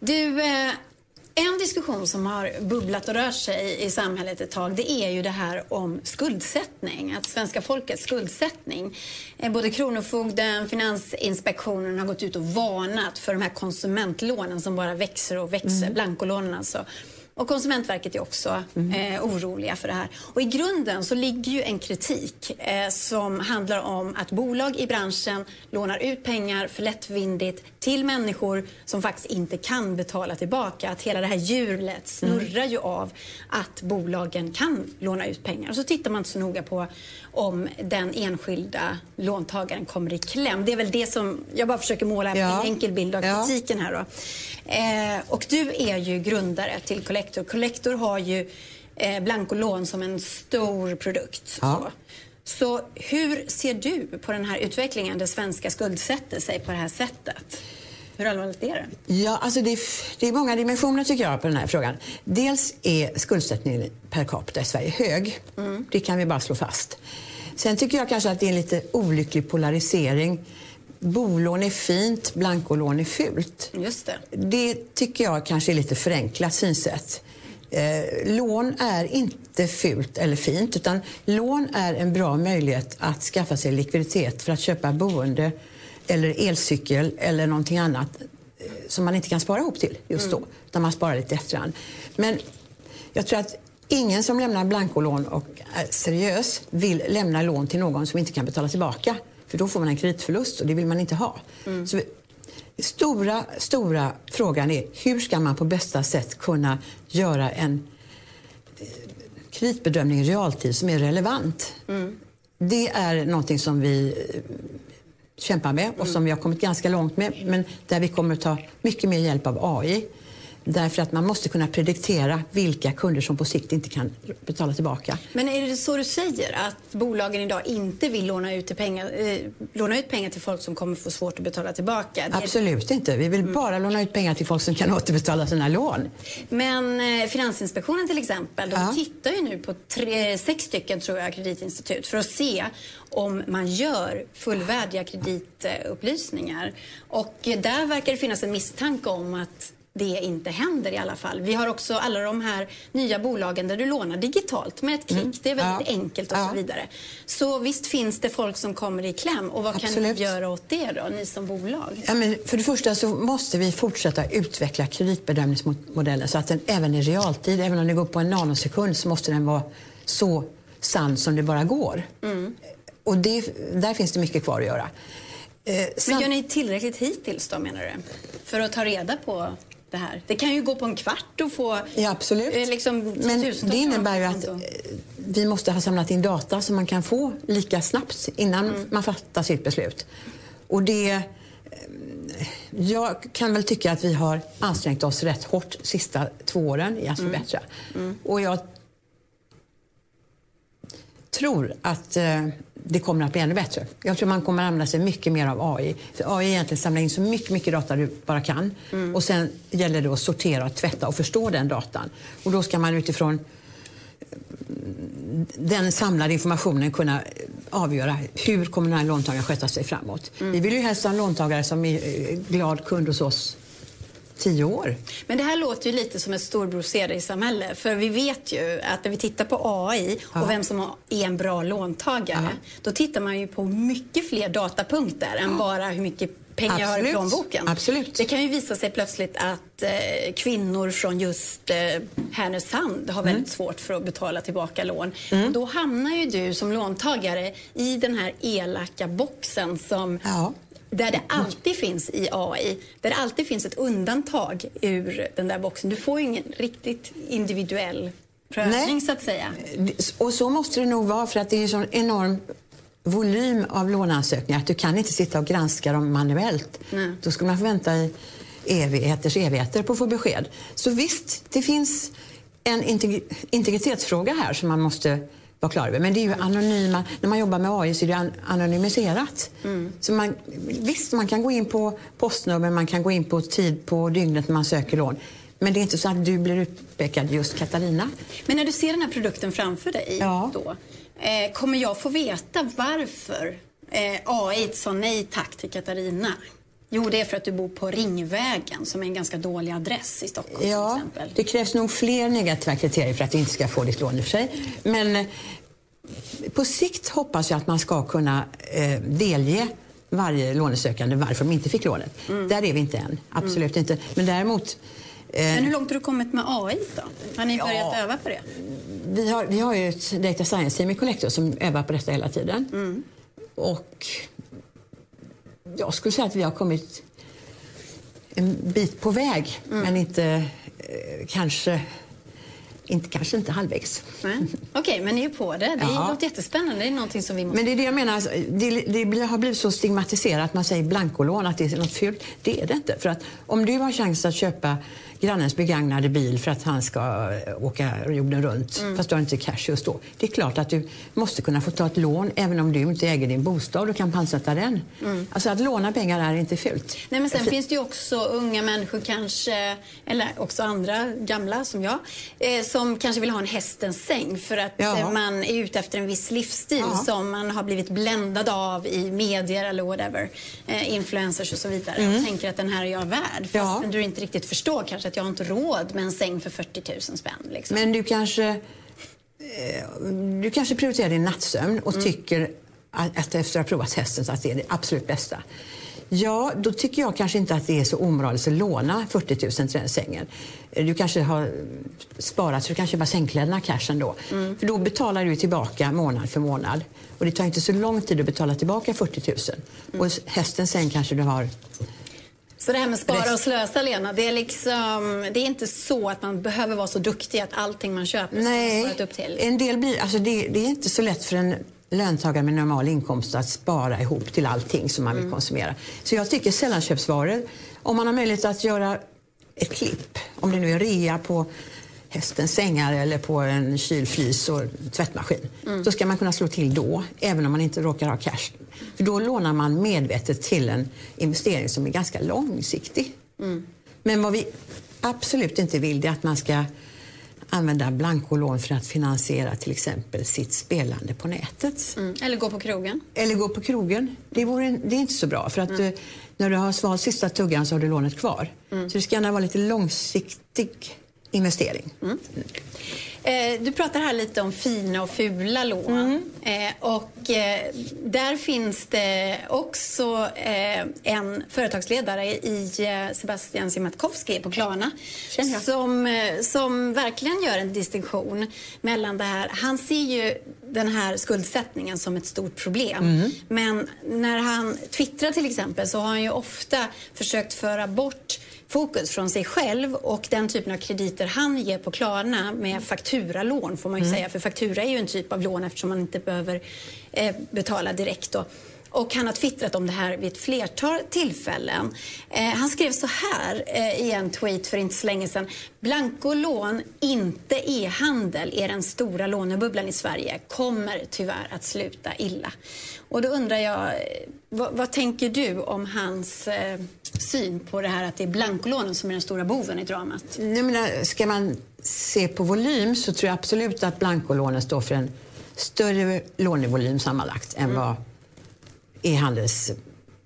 Du, eh, en diskussion som har bubblat och rört sig i samhället ett tag det är ju det här om skuldsättning, att svenska folkets skuldsättning. Eh, både Kronofogden, Finansinspektionen har gått ut och varnat för de här konsumentlånen som bara växer och växer, mm. blankolånen alltså. Och Konsumentverket är också mm. eh, oroliga för det här. Och I grunden så ligger ju en kritik eh, som handlar om att bolag i branschen lånar ut pengar för lättvindigt till människor som faktiskt inte kan betala tillbaka. Att hela det här hjulet snurrar mm. ju av att bolagen kan låna ut pengar. Och så tittar man inte så noga på om den enskilda låntagaren kommer i kläm. Det är väl det som, jag bara försöker måla ja. en enkel bild av kritiken här då. Eh, och du är ju grundare till Collector. Collector har ju eh, blankolån som en stor produkt. Ja. Så. så hur ser du på den här utvecklingen där svenska skuldsätter sig på det här sättet? Hur allvarligt är det? Ja, alltså det, är, det är många dimensioner tycker jag på den här frågan. Dels är skuldsättningen per capita i Sverige hög. Mm. Det kan vi bara slå fast. Sen tycker jag kanske att det är en lite olycklig polarisering. Bolån är fint, blankolån är fult. Just det. det tycker jag kanske är lite förenklat synsätt. Eh, lån är inte fult eller fint, utan lån är en bra möjlighet att skaffa sig likviditet för att köpa boende eller elcykel eller någonting annat eh, som man inte kan spara ihop till just då, mm. utan man sparar lite efterhand. Men jag tror att ingen som lämnar blankolån och är seriös vill lämna lån till någon som inte kan betala tillbaka. För då får man en kreditförlust och det vill man inte ha. Mm. Så stora, stora frågan är hur ska man på bästa sätt kunna göra en eh, kreditbedömning i realtid som är relevant. Mm. Det är någonting som vi eh, kämpar med och som vi har kommit ganska långt med men där vi kommer att ta mycket mer hjälp av AI. Därför att man måste kunna prediktera vilka kunder som på sikt inte kan betala tillbaka. Men är det så du säger, att bolagen idag inte vill låna ut, pengar, eh, låna ut pengar till folk som kommer få svårt att betala tillbaka? Det Absolut inte. Vi vill mm. bara låna ut pengar till folk som kan <laughs> återbetala sina lån. Men eh, Finansinspektionen till exempel, de ja. tittar ju nu på tre, sex stycken tror jag, kreditinstitut för att se om man gör fullvärdiga kreditupplysningar. Och där verkar det finnas en misstanke om att det inte händer i alla fall. Vi har också alla de här nya bolagen där du lånar digitalt med ett klick. Mm. Det är väldigt ja. enkelt och ja. så vidare. Så visst finns det folk som kommer i kläm. Och vad Absolut. kan ni göra åt det då, ni som bolag? Ja, men för det första så måste vi fortsätta utveckla kreditbedömningsmodellen så att den även i realtid, även om det går på en nanosekund, så måste den vara så sann som det bara går. Mm. Och det, där finns det mycket kvar att göra. Eh, men gör ni tillräckligt hittills då menar du? För att ta reda på det här? Det kan ju gå på en kvart och få... Ja, absolut. Eh, liksom, Men det innebär ju att eh, vi måste ha samlat in data som man kan få lika snabbt innan mm. man fattar sitt beslut. Och det... Eh, jag kan väl tycka att vi har ansträngt oss rätt hårt de sista två åren i att förbättra. Mm. Mm. Och jag tror att eh, det kommer att bli ännu bättre. Jag tror man kommer att använda sig mycket mer av AI. För AI egentligen samlar in så mycket, mycket data du bara kan. Mm. Och sen gäller det att sortera, tvätta och förstå den datan. Och då ska man utifrån den samlade informationen kunna avgöra hur kommer den här låntagaren sköta sig framåt. Mm. Vi vill ju helst ha en låntagare som är eh, glad kund hos oss tio år. Men det här låter ju lite som ett storbror dig samhälle För vi vet ju att när vi tittar på AI ja. och vem som är en bra låntagare, ja. då tittar man ju på mycket fler datapunkter än bara hur mycket pengar jag har i plånboken. Absolut. Det kan ju visa sig plötsligt att eh, kvinnor från just eh, Härnösand har väldigt mm. svårt för att betala tillbaka lån. Mm. Och då hamnar ju du som låntagare i den här elaka boxen som ja där det alltid finns i AI, där det alltid finns ett undantag ur den där boxen. Du får ju ingen riktigt individuell prövning Nej. så att säga. Och så måste det nog vara för att det är en sån enorm volym av låneansökningar att du kan inte sitta och granska dem manuellt. Nej. Då skulle man få vänta i evigheters evigheter på att få besked. Så visst, det finns en integritetsfråga här som man måste vara klar över. Men det är ju anonyma, när man jobbar med AI så är det anonymiserat. Mm. Så man, visst, man kan gå in på postnummer, man kan gå in på tid på dygnet när man söker lån. Men det är inte så att du blir utpekad just Katarina. Men när du ser den här produkten framför dig ja. då, eh, kommer jag få veta varför eh, AI sa nej tack till Katarina? Jo, det är för att du bor på Ringvägen som är en ganska dålig adress i Stockholm ja, till exempel. Det krävs nog fler negativa kriterier för att du inte ska få ditt lån i och för sig. Men eh, på sikt hoppas jag att man ska kunna eh, delge varje lånesökande varför de inte fick lånet. Mm. Där är vi inte än. Absolut mm. inte. Men däremot eh, men hur långt har du kommit med AI då? Har ni börjat ja, öva på det? Vi har, vi har ju ett Data Science-team i Collector som övar på detta hela tiden. Mm. Och jag skulle säga att vi har kommit en bit på väg, mm. men inte eh, kanske inte, kanske inte halvvägs. Okej, okay, men ni är på det. Det ja. låter jättespännande. Det är någonting som vi måste... Men det är det jag menar. Det, det, har blivit så stigmatiserat man säger blankolån, att det är något fult. Det är det inte. För att om du har chans att köpa grannens begagnade bil för att han ska eh, åka jorden runt, mm. fast du har inte cash just då. Det är klart att du måste kunna få ta ett lån även om du inte äger din bostad och kan pantsätta den. Mm. Alltså att låna pengar är inte fult. Nej, men sen finns det ju också unga människor kanske, eller också andra gamla som jag, eh, som kanske vill ha en hästens säng för att ja. Eh, man är ute efter en viss livsstil ja. som man har blivit bländad av i medier eller whatever, eh, influencers och så vidare mm. och tänker att den här är jag värd fast ja. du inte riktigt förstår kanske att jag har inte råd med en säng för 40 000 spänn. Liksom. Men du kanske, eh, du kanske prioriterar din nattsömn och mm. tycker att, att efter att ha provat hästen att det är det absolut bästa. Ja, då tycker jag kanske inte att det är så omoraliskt att låna 40 000 till den sängen. Du kanske har sparat så du kan köpa sängkläderna cash ändå. Mm. För då betalar du tillbaka månad för månad. Och det tar inte så lång tid att betala tillbaka 40 000. Mm. Och hästen säng kanske du har Så det här med spara och slösa, Lena, det är, liksom, det är inte så att man behöver vara så duktig att allting man köper ska Nej, sparat upp till? en del blir, alltså det, det är inte så lätt för en löntagare med normal inkomst att spara ihop till allting som man vill Mm. konsumera. Så jag tycker sällanköpsvaror, om man har möjlighet att göra ett klipp, om det nu är rea på hästens sängar eller på en kylfrys och tvättmaskin, Mm. då ska man kunna slå till då, även om man inte råkar ha cash. För då lånar man medvetet till en investering som är ganska långsiktig. Mm. Men vad vi absolut inte vill det är att man ska använda blankolån för att finansiera till exempel sitt spelande på nätet. Mm. Eller gå på krogen? Eller gå på krogen. Det, vore, det är inte så bra för att eh, när du har svalt sista tuggan så har du lånet kvar. Så det ska gärna vara lite långsiktig investering. Eh, du pratar här lite om fina och fula lån. Eh, och eh, där finns det också en företagsledare i Sebastian Siemiatkowski på Klarna som, som verkligen gör en distinktion mellan det här. Han ser ju den här skuldsättningen som ett stort problem. Men när han twittrar till exempel så har han ju ofta försökt föra bort fokus från sig själv och den typen av krediter han ger på Klarna med fakturalån får man ju säga. För faktura är ju en typ av lån eftersom man inte behöver eh, betala direkt då. Och han har twittrat om det här vid ett flertal tillfällen. Eh, han skrev så här eh, i en tweet för inte så länge sedan. Blankolån, inte e-handel, är den stora lånebubblan i Sverige. Kommer tyvärr att sluta illa. Och då undrar jag, eh, vad, vad tänker du om hans eh, syn på det här att det är blankolånen som är den stora boven i dramat? Jag menar, ska man se på volym så tror jag absolut att blankolånen står för en större lånevolym sammanlagt än vad e-handels...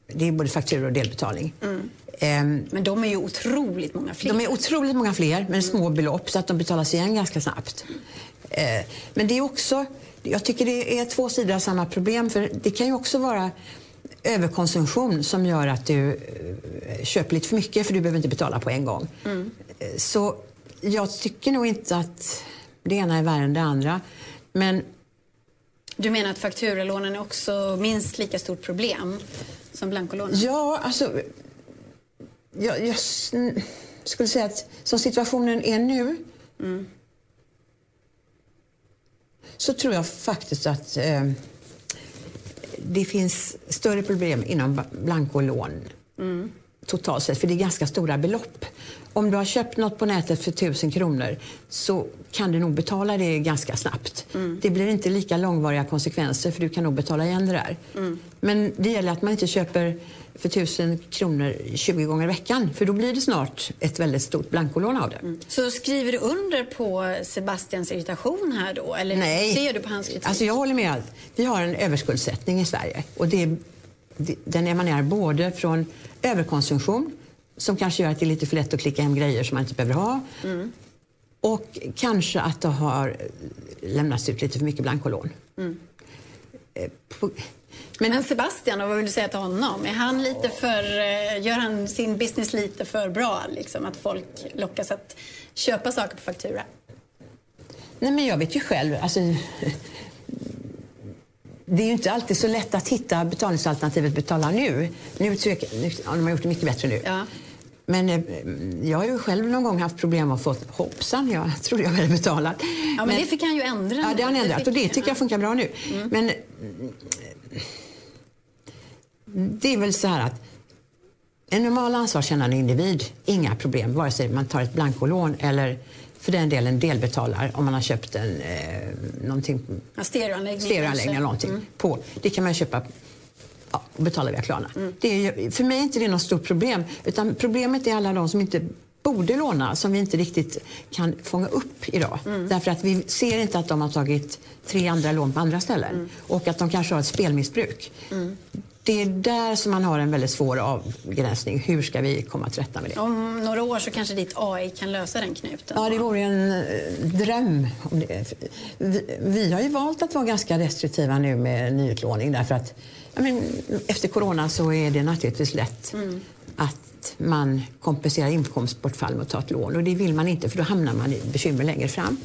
Det är både fakturor och delbetalning. Ehm, Men de är ju otroligt många fler. De är otroligt många fler, men små belopp, så att de betalas igen ganska snabbt. Eh, Men det är också, jag tycker det är två sidor av samma problem, för det kan ju också vara överkonsumtion som gör att du eh, köper lite för mycket för du behöver inte betala på en gång. Eh, Så jag tycker nog inte att det ena är värre än det andra. Men Du menar att fakturalånen är också minst lika stort problem som blankolånen? Ja, alltså... Jag, jag skulle säga att som situationen är nu så tror jag faktiskt att eh, det finns större problem inom blankolån totalt sett, för det är ganska stora belopp. Om du har köpt något på nätet för 1000 kronor så kan du nog betala det ganska snabbt. Det blir inte lika långvariga konsekvenser för du kan nog betala igen det där. Men det gäller att man inte köper för 1000 kronor 20 gånger i veckan för då blir det snart ett väldigt stort blankolån av det. Så skriver du under på Sebastians irritation här då? Eller Nej. ser du på hans kritik? Alltså jag håller med. Vi har en överskuldsättning i Sverige. Och det, det, den emanerar både från överkonsumtion, som kanske gör att det är lite för lätt att klicka hem grejer som man inte behöver ha. Och kanske att det har lämnats ut lite för mycket blankolån. Eh, på- Men, Men Sebastian, vad vill du säga till honom? Är han lite för, eh, gör han sin business lite för bra? Liksom, att folk lockas att köpa saker på faktura? Nej, men jag vet ju själv. Alltså, det är ju inte alltid så lätt att hitta betalningsalternativet betala nu. Nu nu har de gjort det mycket bättre nu. Ja. Men eh, jag har ju själv någon gång haft problem och fått hoppsan, jag trodde jag hade betalat. Ja, men, det fick han ju ändra. Ja, det har han ändrat fick och det tycker jag ja. funkar bra nu. Men mm, det är väl så här att en normal ansvarskännande individ, inga problem, vare sig man tar ett blankolån eller för den delen delbetalar om man har köpt en, eh, någonting, Ja, stereoanläggning. stereoanläggning eller någonting på. Det kan man köpa ja, och betala via Klarna. Det är, för mig är inte det något stort problem. Utan problemet är alla de som inte borde låna, som vi inte riktigt kan fånga upp idag. Därför att vi ser inte att de har tagit tre andra lån på andra ställen. Och att de kanske har ett spelmissbruk. Det är där som man har en väldigt svår avgränsning. Hur ska vi komma till rätta med det? Om några år så kanske ditt AI kan lösa den knuten. Ja, det vore en eh, dröm. Vi, vi har ju valt att vara ganska restriktiva nu med nyutlåning därför att men, efter corona så är det naturligtvis lätt att man kompenserar inkomstbortfall med att ta ett lån. Och det vill man inte för då hamnar man i bekymmer längre fram.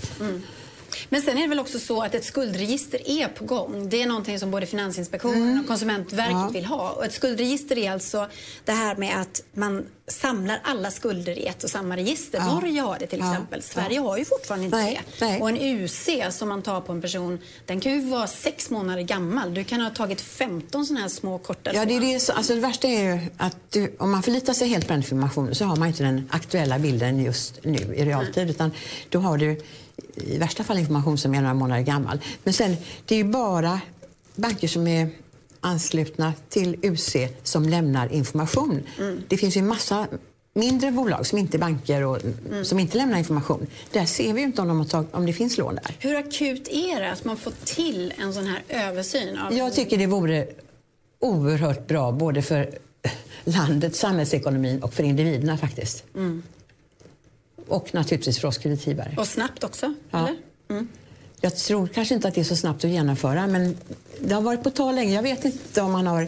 Men sen är det väl också så att ett skuldregister är på gång. Det är någonting som både Finansinspektionen och Konsumentverket Ja. vill ha. Och ett skuldregister är alltså det här med att man samlar alla skulder i ett och samma register. Ja. Norge har det till Ja. exempel. Sverige har ju fortfarande inte Nej, det. nej. Och en UC som man tar på en person, den kan ju vara sex månader gammal. Du kan ha tagit 15 sådana här små korta Ja, det, är det, så- alltså det värsta är ju att du, om man förlitar sig helt på den informationen så har man inte den aktuella bilden just nu i realtid. Utan då har du i värsta fall information som är några månader gammal. Men sen, det är ju bara banker som är anslutna till UC som lämnar information. Det finns ju en massa mindre bolag som inte är banker och som inte lämnar information. Där ser vi ju inte om, de har tag, om det finns lån där. Hur akut är det att man får till en sån här översyn? Av Jag tycker det vore oerhört bra både för <laughs> landet, samhällsekonomin och för individerna faktiskt. Och naturligtvis för oss kreditgivare. Och snabbt också, Ja. eller? Jag tror kanske inte att det är så snabbt att genomföra men det har varit på tal länge. Jag vet inte om man har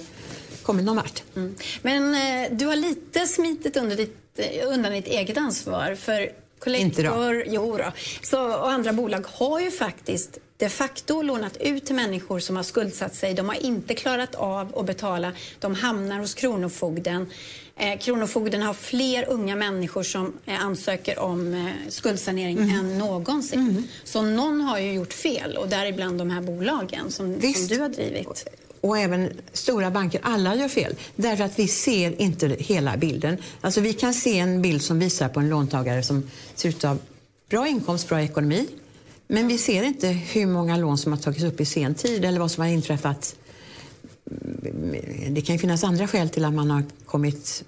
kommit någon vart. Mm. Men eh, du har lite smitit under ditt, eh, undan ditt eget ansvar. För. Collector jo då, så, och andra bolag har ju faktiskt de facto lånat ut till människor som har skuldsatt sig. De har inte klarat av att betala. De hamnar hos Kronofogden. Eh, Kronofogden har fler unga människor som eh, ansöker om eh, skuldsanering Mm. än någonsin. Så någon har ju gjort fel och däribland de här bolagen som, som du har drivit. Och även stora banker, alla gör fel. Därför att vi ser inte hela bilden. Alltså vi kan se en bild som visar på en låntagare som ser ut att ha bra inkomst, bra ekonomi. Men vi ser inte hur många lån som har tagits upp i sen tid eller vad som har inträffat. Det kan ju finnas andra skäl till att man har kommit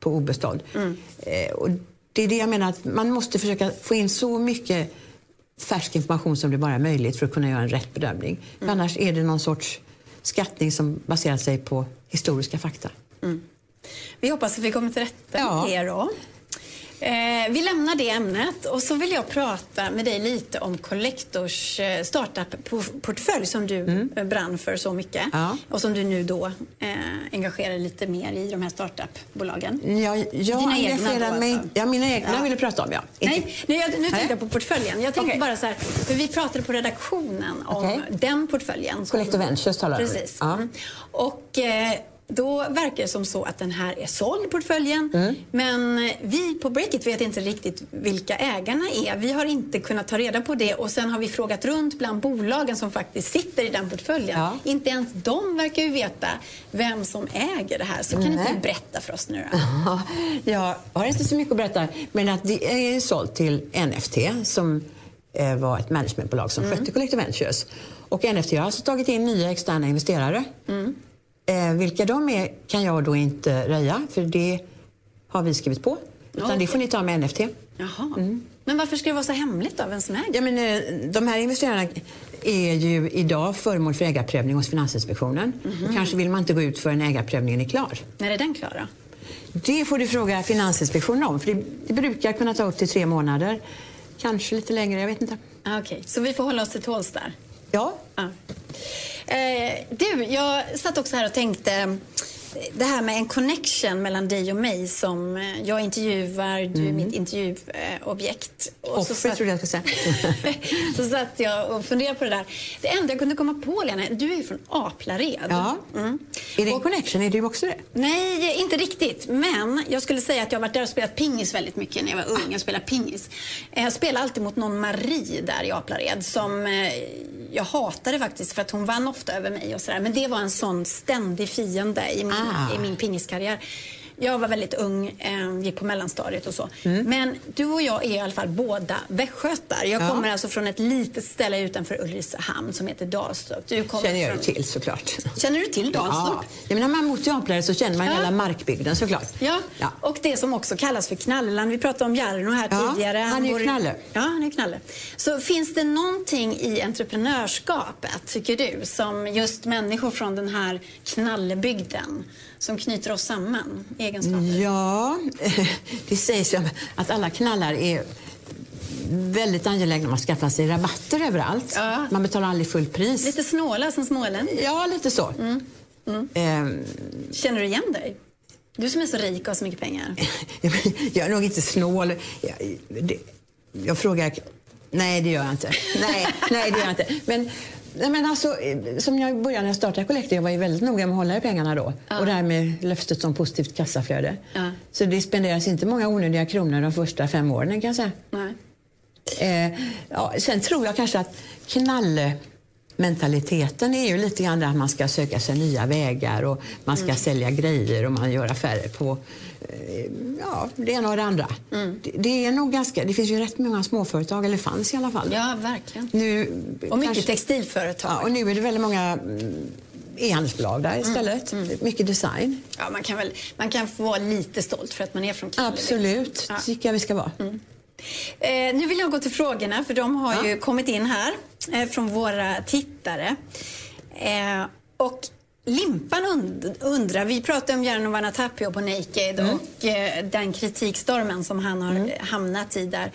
på obestånd. Eh, Och det är det jag menar, att man måste försöka få in så mycket färsk information som det bara är möjligt för att kunna göra en rätt bedömning. För annars är det någon sorts skattning som baserar sig på historiska fakta. Vi hoppas att vi kommer till rätta Ja. med det då. Eh, vi lämnar det ämnet och så vill jag prata med dig lite om Collectors eh, startup-portfölj som du eh, brann för så mycket Mm. Ja. och som du nu då eh, engagerar lite mer i de här startup-bolagen. Jag, jag Dina engagerar mig... alltså? Ja, mina egna Ja. vill du prata om, ja. Nej, nu, jag, nu tänkte jag på portföljen. Jag tänkte Okej. bara så här, för vi pratade på redaktionen om Okej. den portföljen. Collector Ventures talar du om. Precis. Ja. Mm. Och eh, då verkar det som så att den här är såld, portföljen. Mm. Men vi på Breakit vet inte riktigt vilka ägarna är. Vi har inte kunnat ta reda på det och sen har vi frågat runt bland bolagen som faktiskt sitter i den portföljen. Ja. Inte ens de verkar ju veta vem som äger det här. Så kan inte du berätta för oss nu då? <laughs> Ja, Jag har inte så mycket att berätta, men att det är sålt till NFT som eh, var ett managementbolag som skötte Collector Ventures. Och NFT har alltså tagit in nya externa investerare. Eh, vilka de är kan jag då inte röja, för det har vi skrivit på. Utan Okej. det får ni ta med NFT. Jaha. Men varför ska det vara så hemligt då, vem som äger? Ja, men, eh, de här investerarna är ju idag föremål för ägarprövning hos Finansinspektionen. Och kanske vill man inte gå ut förrän ägarprövningen är klar. När är den klar då? Det får du fråga Finansinspektionen om, för det, det brukar kunna ta upp till tre månader. Kanske lite längre, jag vet inte. Ah, Okej, så vi får hålla oss till tåls där? Ja, Ja. Eh, du, jag satt också här och tänkte eh, det här med en connection mellan dig och mig som eh, jag intervjuar, du är mitt intervjuobjekt. Offer satt- trodde jag skulle säga. <laughs> så satt jag och funderade på det där. Det enda jag kunde komma på, Lena, du är ju från Aplared. Ja. Mm. Är det en Och- connection? Är du också det? Nej, inte riktigt. Men jag skulle säga att jag har varit där och spelat pingis väldigt mycket när jag var ung. Jag spelade pingis. Eh, Jag spelade alltid mot någon Marie där i Aplared som jag hatade faktiskt för att hon vann ofta över mig och sådär. Men det var en sån ständig fiende i min, Ah. i min pingiskarriär. Jag var väldigt ung, eh, gick på mellanstadiet och så. Men du och jag är i alla fall båda västgötar. Jag Ja. kommer alltså från ett litet ställe utanför Ulricehamn som heter Dalstorp. Du kommer känner jag från... till såklart. Känner du till Dalstorp? Ja. ja, men när man bor i Aplared så känner man Ja. hela markbygden såklart. Ja. Ja. och det som också kallas för Knalleland. Vi pratade om Jarno här Ja, tidigare. han är ju bor knalle. Ja, han är knalle. Så finns det någonting i entreprenörskapet, tycker du, som just människor från den här knallebygden som knyter oss samman? Egenskaper? Ja, <laughs> det sägs ju att alla knallar är väldigt angelägna om att skaffa sig rabatter överallt. Ja. Man betalar aldrig fullt pris. Lite snåla som smålänning. Ja, lite så. Mm. Ehm, Känner du igen dig? Du som är så rik och har så mycket pengar. <laughs> jag är nog inte snål. Jag, det, jag frågar Nej, det gör jag inte. Nej, nej det gör jag inte. Men, nej, men alltså, som jag började när jag startade Collector, jag var ju väldigt noga med att hålla i pengarna då. Och det här med löftet om positivt kassaflöde. Ja. Så det spenderas inte många onödiga kronor de första fem åren kan jag säga. Nej. Eh, ja, sen tror jag kanske att knallmentaliteten är ju lite grann att man ska söka sig nya vägar och man ska sälja grejer och man gör affärer på eh, ja, det ena och det andra. Det, det är nog ganska, det finns ju rätt många småföretag, eller fanns i alla fall. Ja, verkligen. Nu, Och mycket kanske- textilföretag. Ja, och nu är det väldigt många mm, e-handelsbolag där istället. Mycket design. Ja, man, kan väl, man kan få vara lite stolt för att man är från Kiel. Absolut, Ja. det tycker jag vi ska vara. Eh, nu vill jag gå till frågorna, för de har ju kommit in här eh, från våra tittare. Eh, och Limpan und undrar, vi pratade om Jarno Vanhatapio på Naked och eh, den kritikstormen som han har eh, hamnat i där.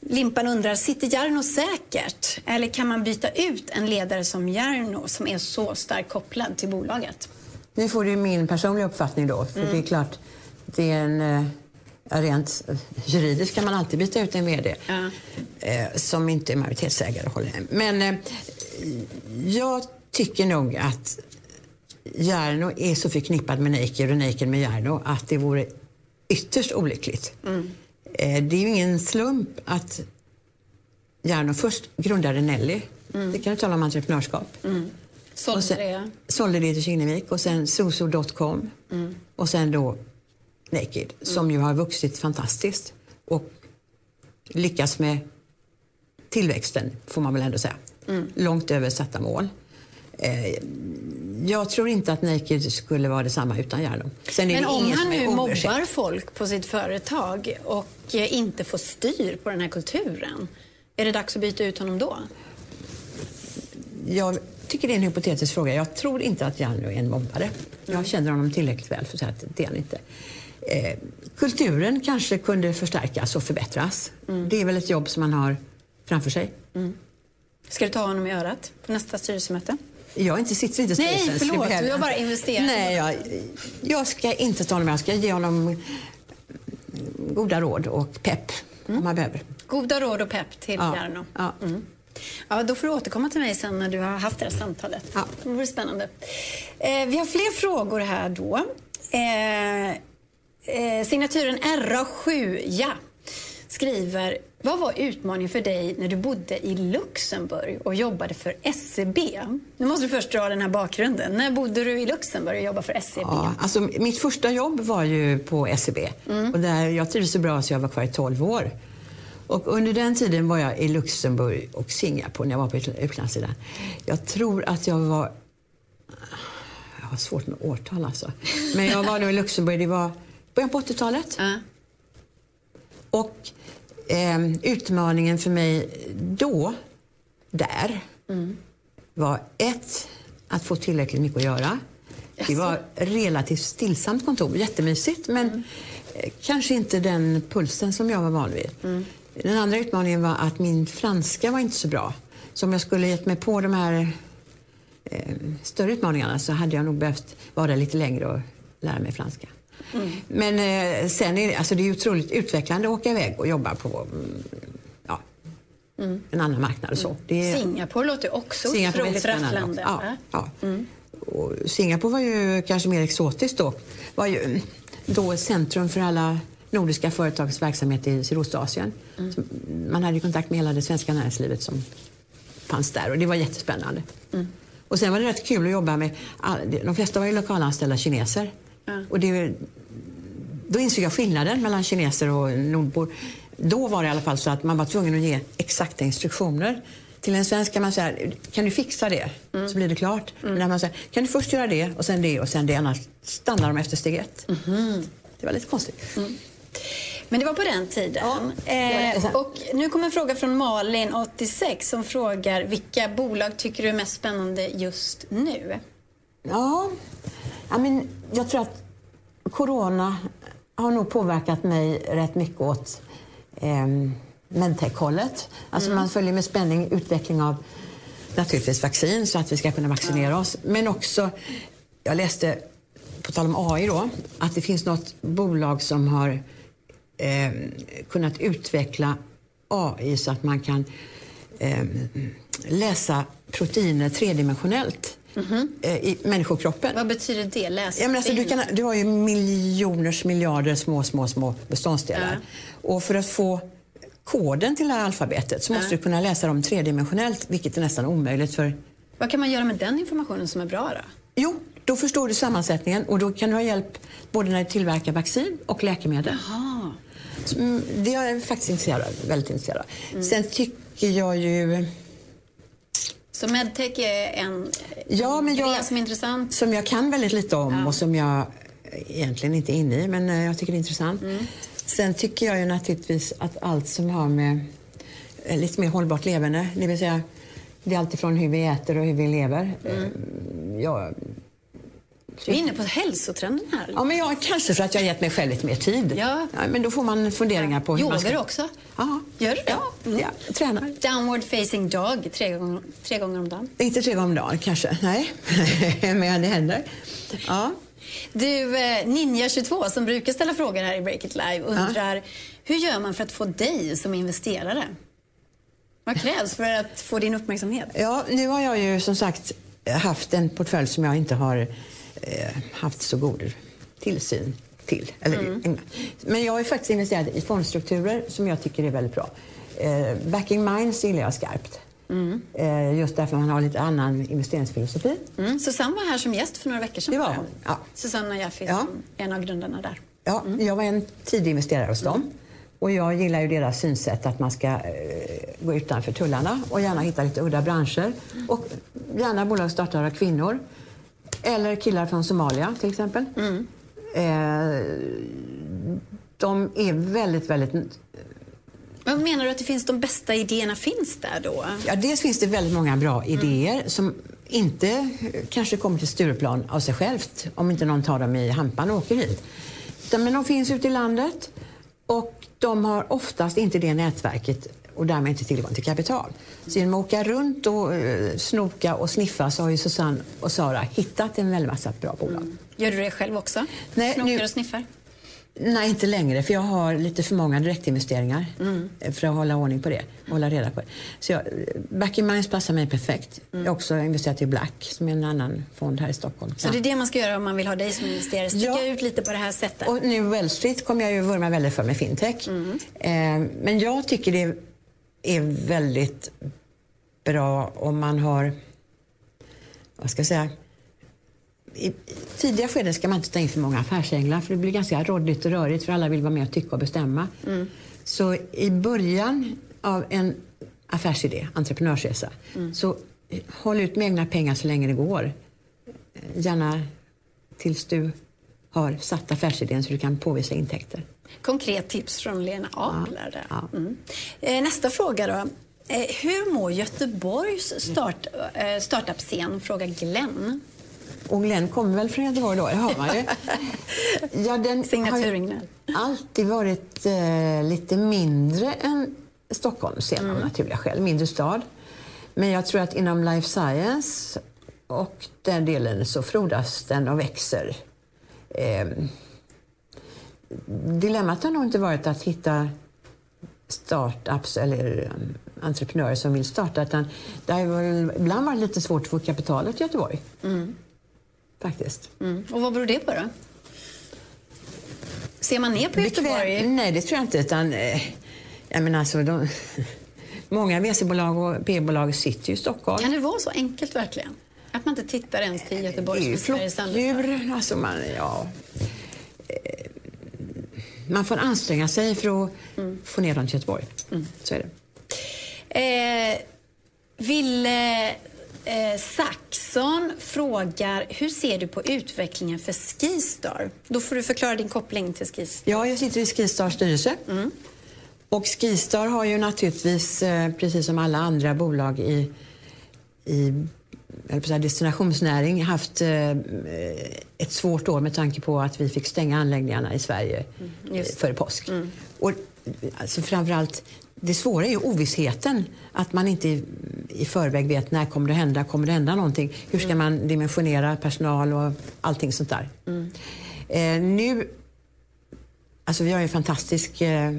Limpan undrar, sitter Jarno säkert? Eller kan man byta ut en ledare som Jarno som är så starkt kopplad till bolaget? Nu får du min personliga uppfattning då. För det är klart, det är en... Rent eh, juridiskt kan man alltid byta ut en VD Ja. eh, som inte är majoritetsägare. Men eh, jag tycker nog att Jarno är så förknippad med Naked och Naked med Jarno att det vore ytterst olyckligt. Eh, det är ju ingen slump att Jarno först grundade Nelly. Det kan du tala om entreprenörskap. Sålde Och sen- det. Sålde det till Kinnevik och sen Soso.com och sen då Naked som ju har vuxit fantastiskt och lyckats med tillväxten får man väl ändå säga. Långt över satta mål. Eh, jag tror inte att Naked skulle vara detsamma utan är Men om han nu mobbar folk på sitt företag och eh, inte får styr på den här kulturen, är det dags att byta ut honom då? Jag tycker det är en hypotetisk fråga. Jag tror inte att Jarno är en mobbare. Jag känner honom tillräckligt väl för att säga att det är han inte. Eh, kulturen kanske kunde förstärkas och förbättras. Det är väl ett jobb som man har framför sig. Ska du ta honom i örat på nästa styrelsemöte? Jag inte, sitter inte i Nej, styrelsen. förlåt. Skulle Du har bara investerat. Nej, jag, jag ska inte ta honom med. Jag ska ge honom goda råd och pepp om han behöver. Goda råd och pepp till Ja, Jarno. ja. Mm. Ja, då får du återkomma till mig sen när du har haft det här samtalet. Ja. Det vore spännande. Eh, vi har fler frågor här då. Eh, eh, signaturen RA7, ja, skriver vad var utmaningen för dig när du bodde i Luxemburg och jobbade för SEB? Nu måste du först dra den här bakgrunden. När bodde du i Luxemburg och jobbade för SEB? Ja, alltså, mitt första jobb var ju på SEB. Och där jag trivdes så bra så jag var kvar i 12 år. Och under den tiden var jag i Luxemburg och Singapore när jag var på utl- utlandssidan. Jag tror att jag var... Jag har svårt med årtal alltså. Men jag var nog i Luxemburg, det var början på 80-talet. Ja. Och eh, utmaningen för mig då, där, var ett, att få tillräckligt mycket att göra. Det Jaså? var relativt stillsamt kontor, jättemysigt men eh, kanske inte den pulsen som jag var van vid. Den andra utmaningen var att min franska var inte så bra. Så om jag skulle gett mig på de här eh, större utmaningarna så hade jag nog behövt vara där lite längre och lära mig franska. Men eh, sen är det, alltså det är otroligt utvecklande att åka iväg och jobba på mm, ja, en annan marknad och så. Är- Singapore låter också Singapore otroligt rafflande. Ja, ja. Och Singapore var ju kanske mer exotiskt då. var ju då ett centrum för alla nordiska företags verksamhet i Sydostasien. Så Man hade kontakt med hela det svenska näringslivet som fanns där och det var jättespännande. Och sen var det rätt kul att jobba med, all- de flesta var ju lokalanställda kineser. Och det, då insåg jag skillnaden mellan kineser och nordbor. Då var det i alla fall så att man var tvungen att ge exakta instruktioner. Till en svensk kan man säga, kan du fixa det? Så blir det klart. Men när man säger, kan du först göra det och sen det och sen det, annars stannar de efter steg ett. Det var lite konstigt. Men det var på den tiden. eh, och nu kommer en fråga från Malin, 86, som frågar vilka bolag tycker du är mest spännande just nu? Ja, ja men jag tror att corona har nog påverkat mig rätt mycket åt eh, medtech-hållet. Alltså man följer med spänning utveckling av naturligtvis vaccin så att vi ska kunna vaccinera oss. Men också, jag läste, på tal om AI då, att det finns något bolag som har eh, kunnat utveckla AI så att man kan eh, läsa proteiner tredimensionellt eh, i människokroppen. Vad betyder det? Läs Ja, men alltså, du, kan, du har ju miljoners miljarder små, små, små beståndsdelar. Och för att få koden till det här alfabetet så måste du kunna läsa dem tredimensionellt, vilket är nästan omöjligt för... Vad kan man göra med den informationen som är bra då? Jo, då förstår du sammansättningen och då kan du ha hjälp både när du tillverkar vaccin och läkemedel. Jaha. Så, mm, Det är jag faktiskt intresserad av, väldigt intresserad av. Sen tycker jag ju... Så medtech är en Ja, men jag- gren som är intressant. Som jag kan väldigt lite om Ja. och som jag egentligen inte är inne i, men eh, jag tycker det är intressant. Mm. Sen tycker jag ju naturligtvis att allt som har med eh, lite mer hållbart levande, det vill säga det är alltifrån hur vi äter och hur vi lever. Mm. Eh, Jag, Du är inne på hälsotrenden här. ja, men jag, kanske för att jag har gett mig själv lite mer tid. Ja. men då får man funderingar på hur Yogar man ska... också? Ja. Gör du det? Ja, Mm. ja, jag tränar. Downward facing dog tre gånger, tre gånger om dagen. Inte tre gånger om dagen kanske, nej. <laughs> men det händer. Ja. Du, eh, Ninja22 som brukar ställa frågor här i Break It Live undrar hur gör man för att få dig som investerare? Vad krävs för att få din uppmärksamhet? Ja, nu har jag ju som sagt haft en portfölj som jag inte har haft så god tillsyn till. Eller, Mm. Men jag ju faktiskt investerat i fondstrukturer som jag tycker är väldigt bra. Eh, backing Minds gillar jag skarpt. Eh, just därför man har lite annan investeringsfilosofi. Mm. Susanne var här som gäst för några veckor sedan. Det var hon, ja. Susanna Jaffe Ja. är en av grundarna där. Ja, Jag var en tidig investerare hos dem. Och jag gillar ju deras synsätt att man ska eh, gå utanför tullarna och gärna hitta lite udda branscher. Och gärna bolag startade av kvinnor. Eller killar från Somalia till exempel. Eh, de är väldigt, väldigt... Vad menar du att det finns de bästa idéerna finns där då? Ja, dels finns det väldigt många bra idéer som inte kanske kommer till Stureplan av sig självt om inte någon tar dem i hampan och åker hit. Men de finns ute i landet och de har oftast inte det nätverket och därmed inte tillgång till kapital. Så genom att åka runt och eh, snoka och sniffa så har ju Susanne och Sara hittat en väldig massa bra bolag. Gör du det själv också? Nej, Snokar nu- och sniffar? Nej, inte längre, för jag har lite för många direktinvesteringar eh, för att hålla ordning på det hålla reda på det. Så jag, Back in Minds passar mig perfekt. Jag har också investerat i Black, som är en annan fond här i Stockholm. Så det är det man ska göra om man vill ha dig som investerare? Sticka Ja. ut lite på det här sättet? Och nu Wall Street kommer jag ju vurma väldigt för med fintech. Eh, men jag tycker det är väldigt bra om man har, vad ska jag säga, i tidiga skeden ska man inte ta in för många affärsänglar för det blir ganska råddigt och rörigt för alla vill vara med och tycka och bestämma. Så i början av en affärsidé, entreprenörsresa, så eh, håll ut med egna pengar så länge det går. Gärna tills du har satt affärsidén så du kan påvisa intäkter. Konkret tips från Lena Abler. där. ja. Mm. Eh, Nästa fråga då. Eh, Hur mår Göteborgs start, eh, startup-scen? Frågar Glenn. Och Glenn kommer väl från Göteborg då, det har man ju. <laughs> Ja, den har alltid varit eh, lite mindre än Stockholm, ser man av naturliga skäl. Mindre stad. Men jag tror att inom life science och den delen så frodas den och växer. Eh, dilemmat har nog inte varit att hitta startups eller um, entreprenörer som vill starta. Utan det har väl ibland varit lite svårt att få kapitalet i Göteborg. Faktiskt. Mm. Och vad beror det på då? Ser man ner på Göteborg? Bekväm- Nej, det tror jag inte. Utan, eh, jag menar, alltså, de, <laughs> många VC-bolag och P-bolag sitter ju i Stockholm. Kan det vara så enkelt verkligen? Att man inte tittar ens till Göteborg Det är ju flockdjur. Alltså man, ja, eh, man får anstränga sig för att få ner dem till Göteborg. Så är det. Eh, Ville eh, Saxon frågar hur ser du på utvecklingen för Skistar? Då får du förklara din koppling till Skistar. Ja, jag sitter i Skistars styrelse. Och Skistar har ju naturligtvis, eh, precis som alla andra bolag i, i eller destinationsnäring, haft eh, ett svårt år med tanke på att vi fick stänga anläggningarna i Sverige just eh, före påsk. Och, alltså framförallt, det svåra är ju ovissheten. Att man inte i, i förväg vet när kommer det hända, kommer det hända någonting? Hur ska man dimensionera personal och allting sånt där. Eh, nu Alltså vi har en fantastisk eh,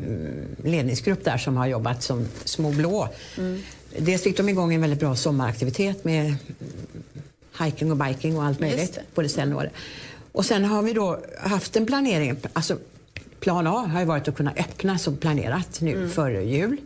ledningsgrupp där som har jobbat som små blå. Mm. Dels fick de igång en väldigt bra sommaraktivitet med hiking och biking och allt möjligt på det stället. Och sen har vi då haft en planering, alltså plan A har ju varit att kunna öppna som planerat nu mm. före jul.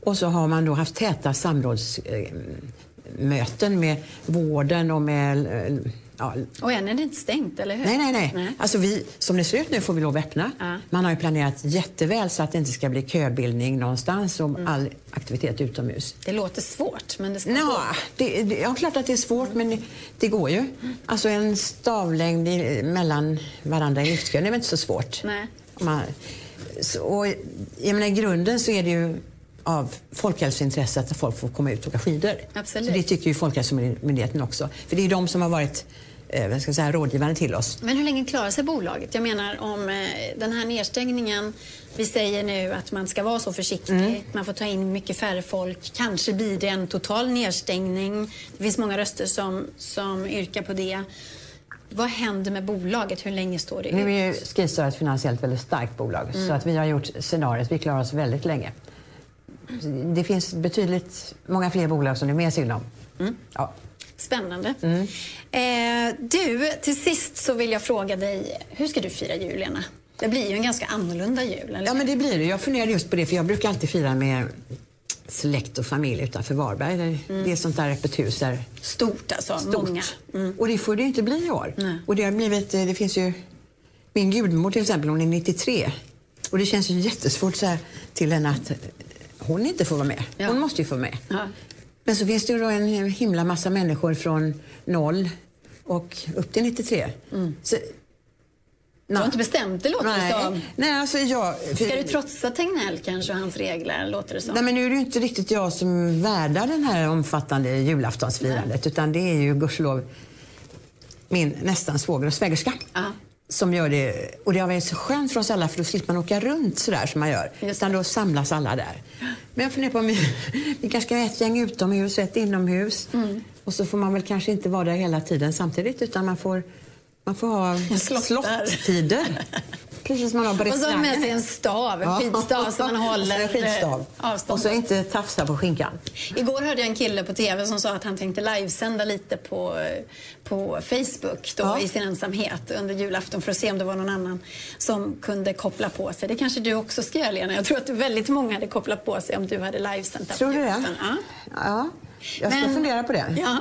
Och så har man då haft täta samrådsmöten med vården och med eh, Ja. Och än är det inte stängt, eller hur? Nej, nej, nej. nej. Alltså vi, som det ser ut nu får vi lov att öppna. Ja. Man har ju planerat jätteväl så att det inte ska bli köbildning någonstans och mm. all aktivitet utomhus. Det låter svårt, men det ska Nå, gå. Det, det, ja, klart att det är svårt, men det, det går ju. Mm. Alltså en stavlängd i, mellan varandra i liftkön är väl inte så svårt. Nej. Man, så, och, jag menar, I grunden så är det ju av folkhälsointresse att folk får komma ut och åka skidor. Absolut. Så det tycker ju Folkhälsomyndigheten också. För det är de som har varit eh, ska säga, rådgivande till oss. Men hur länge klarar sig bolaget? Jag menar om eh, den här nedstängningen, vi säger nu att man ska vara så försiktig, mm. man får ta in mycket färre folk, kanske blir det en total nedstängning. Det finns många röster som, som yrkar på det. Vad händer med bolaget? Hur länge står det ut? Nu är ju Skistar ett finansiellt väldigt starkt bolag mm. så att vi har gjort scenariot, vi klarar oss väldigt länge. Det finns betydligt många fler bolag som det är mer synd om. Mm. Ja. Spännande. Mm. Eh, du, till sist så vill jag fråga dig, hur ska du fira jul, Lena? Det blir ju en ganska annorlunda jul, eller? Ja, men det blir det. Jag funderade just på det, för jag brukar alltid fira med släkt och familj utanför Varberg. Mm. Det är sånt där öppet hus där... Stort alltså, Stort. många. Mm. Och det får det inte bli i år. Nej. Och det har blivit, eh, det finns ju... Min gudmor till exempel, hon är 93. Och det känns ju jättesvårt så här, till henne att hon inte får vara med. Ja. Hon måste ju få vara med. Ja. Men så finns det ju då en himla massa människor från noll och upp till 93. Mm. Så, du har inte bestämt det låter nej, det som. Nej, alltså jag, för, Ska du trotsa Tegnell kanske och hans regler? Låter det som. Nej, men nu är det inte riktigt jag som värdar den här omfattande julaftonsfirandet. Nej. Utan det är ju gudskelov min nästan svåger och svägerska. Som gör det. Och det har varit så skönt för oss alla för då slipper man åka runt sådär som man gör. Utan då samlas alla där. Men jag funderar på om vi, <laughs> vi kanske ska ha ett gäng utomhus och ett inomhus. Mm. Och så får man väl kanske inte vara där hela tiden samtidigt utan man får, man får ha <laughs> slottider. Precis som man har på Och så har med sig en stav, en skidstav som man håller skidstav. avstånd. Och så inte tafsa på skinkan. Igår hörde jag en kille på TV som sa att han tänkte livesända lite på, på Facebook då, ja. i sin ensamhet under julafton för att se om det var någon annan som kunde koppla på sig. Det kanske du också ska göra Lena. Jag tror att väldigt många hade kopplat på sig om du hade livesänt. Tror du det? Ja. ja. Jag ska Men, fundera på det. Ja.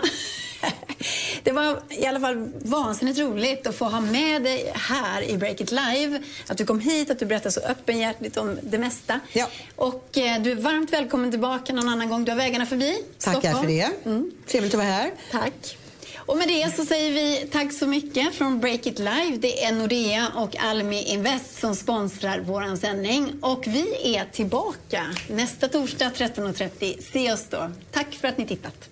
<laughs> Det var i alla fall vansinnigt roligt att få ha med dig här i Break It Live. Att du kom hit, att du berättade så öppenhjärtigt om det mesta. Ja. Och eh, du är varmt välkommen tillbaka någon annan gång. Du har vägarna förbi Tackar Stockholm. för det. Mm. Trevligt att vara här. Tack. Och med det så säger vi tack så mycket från Break It Live. Det är Nordea och Almi Invest som sponsrar vår sändning. Och vi är tillbaka nästa torsdag 13.30. Se oss då. Tack för att ni tittat.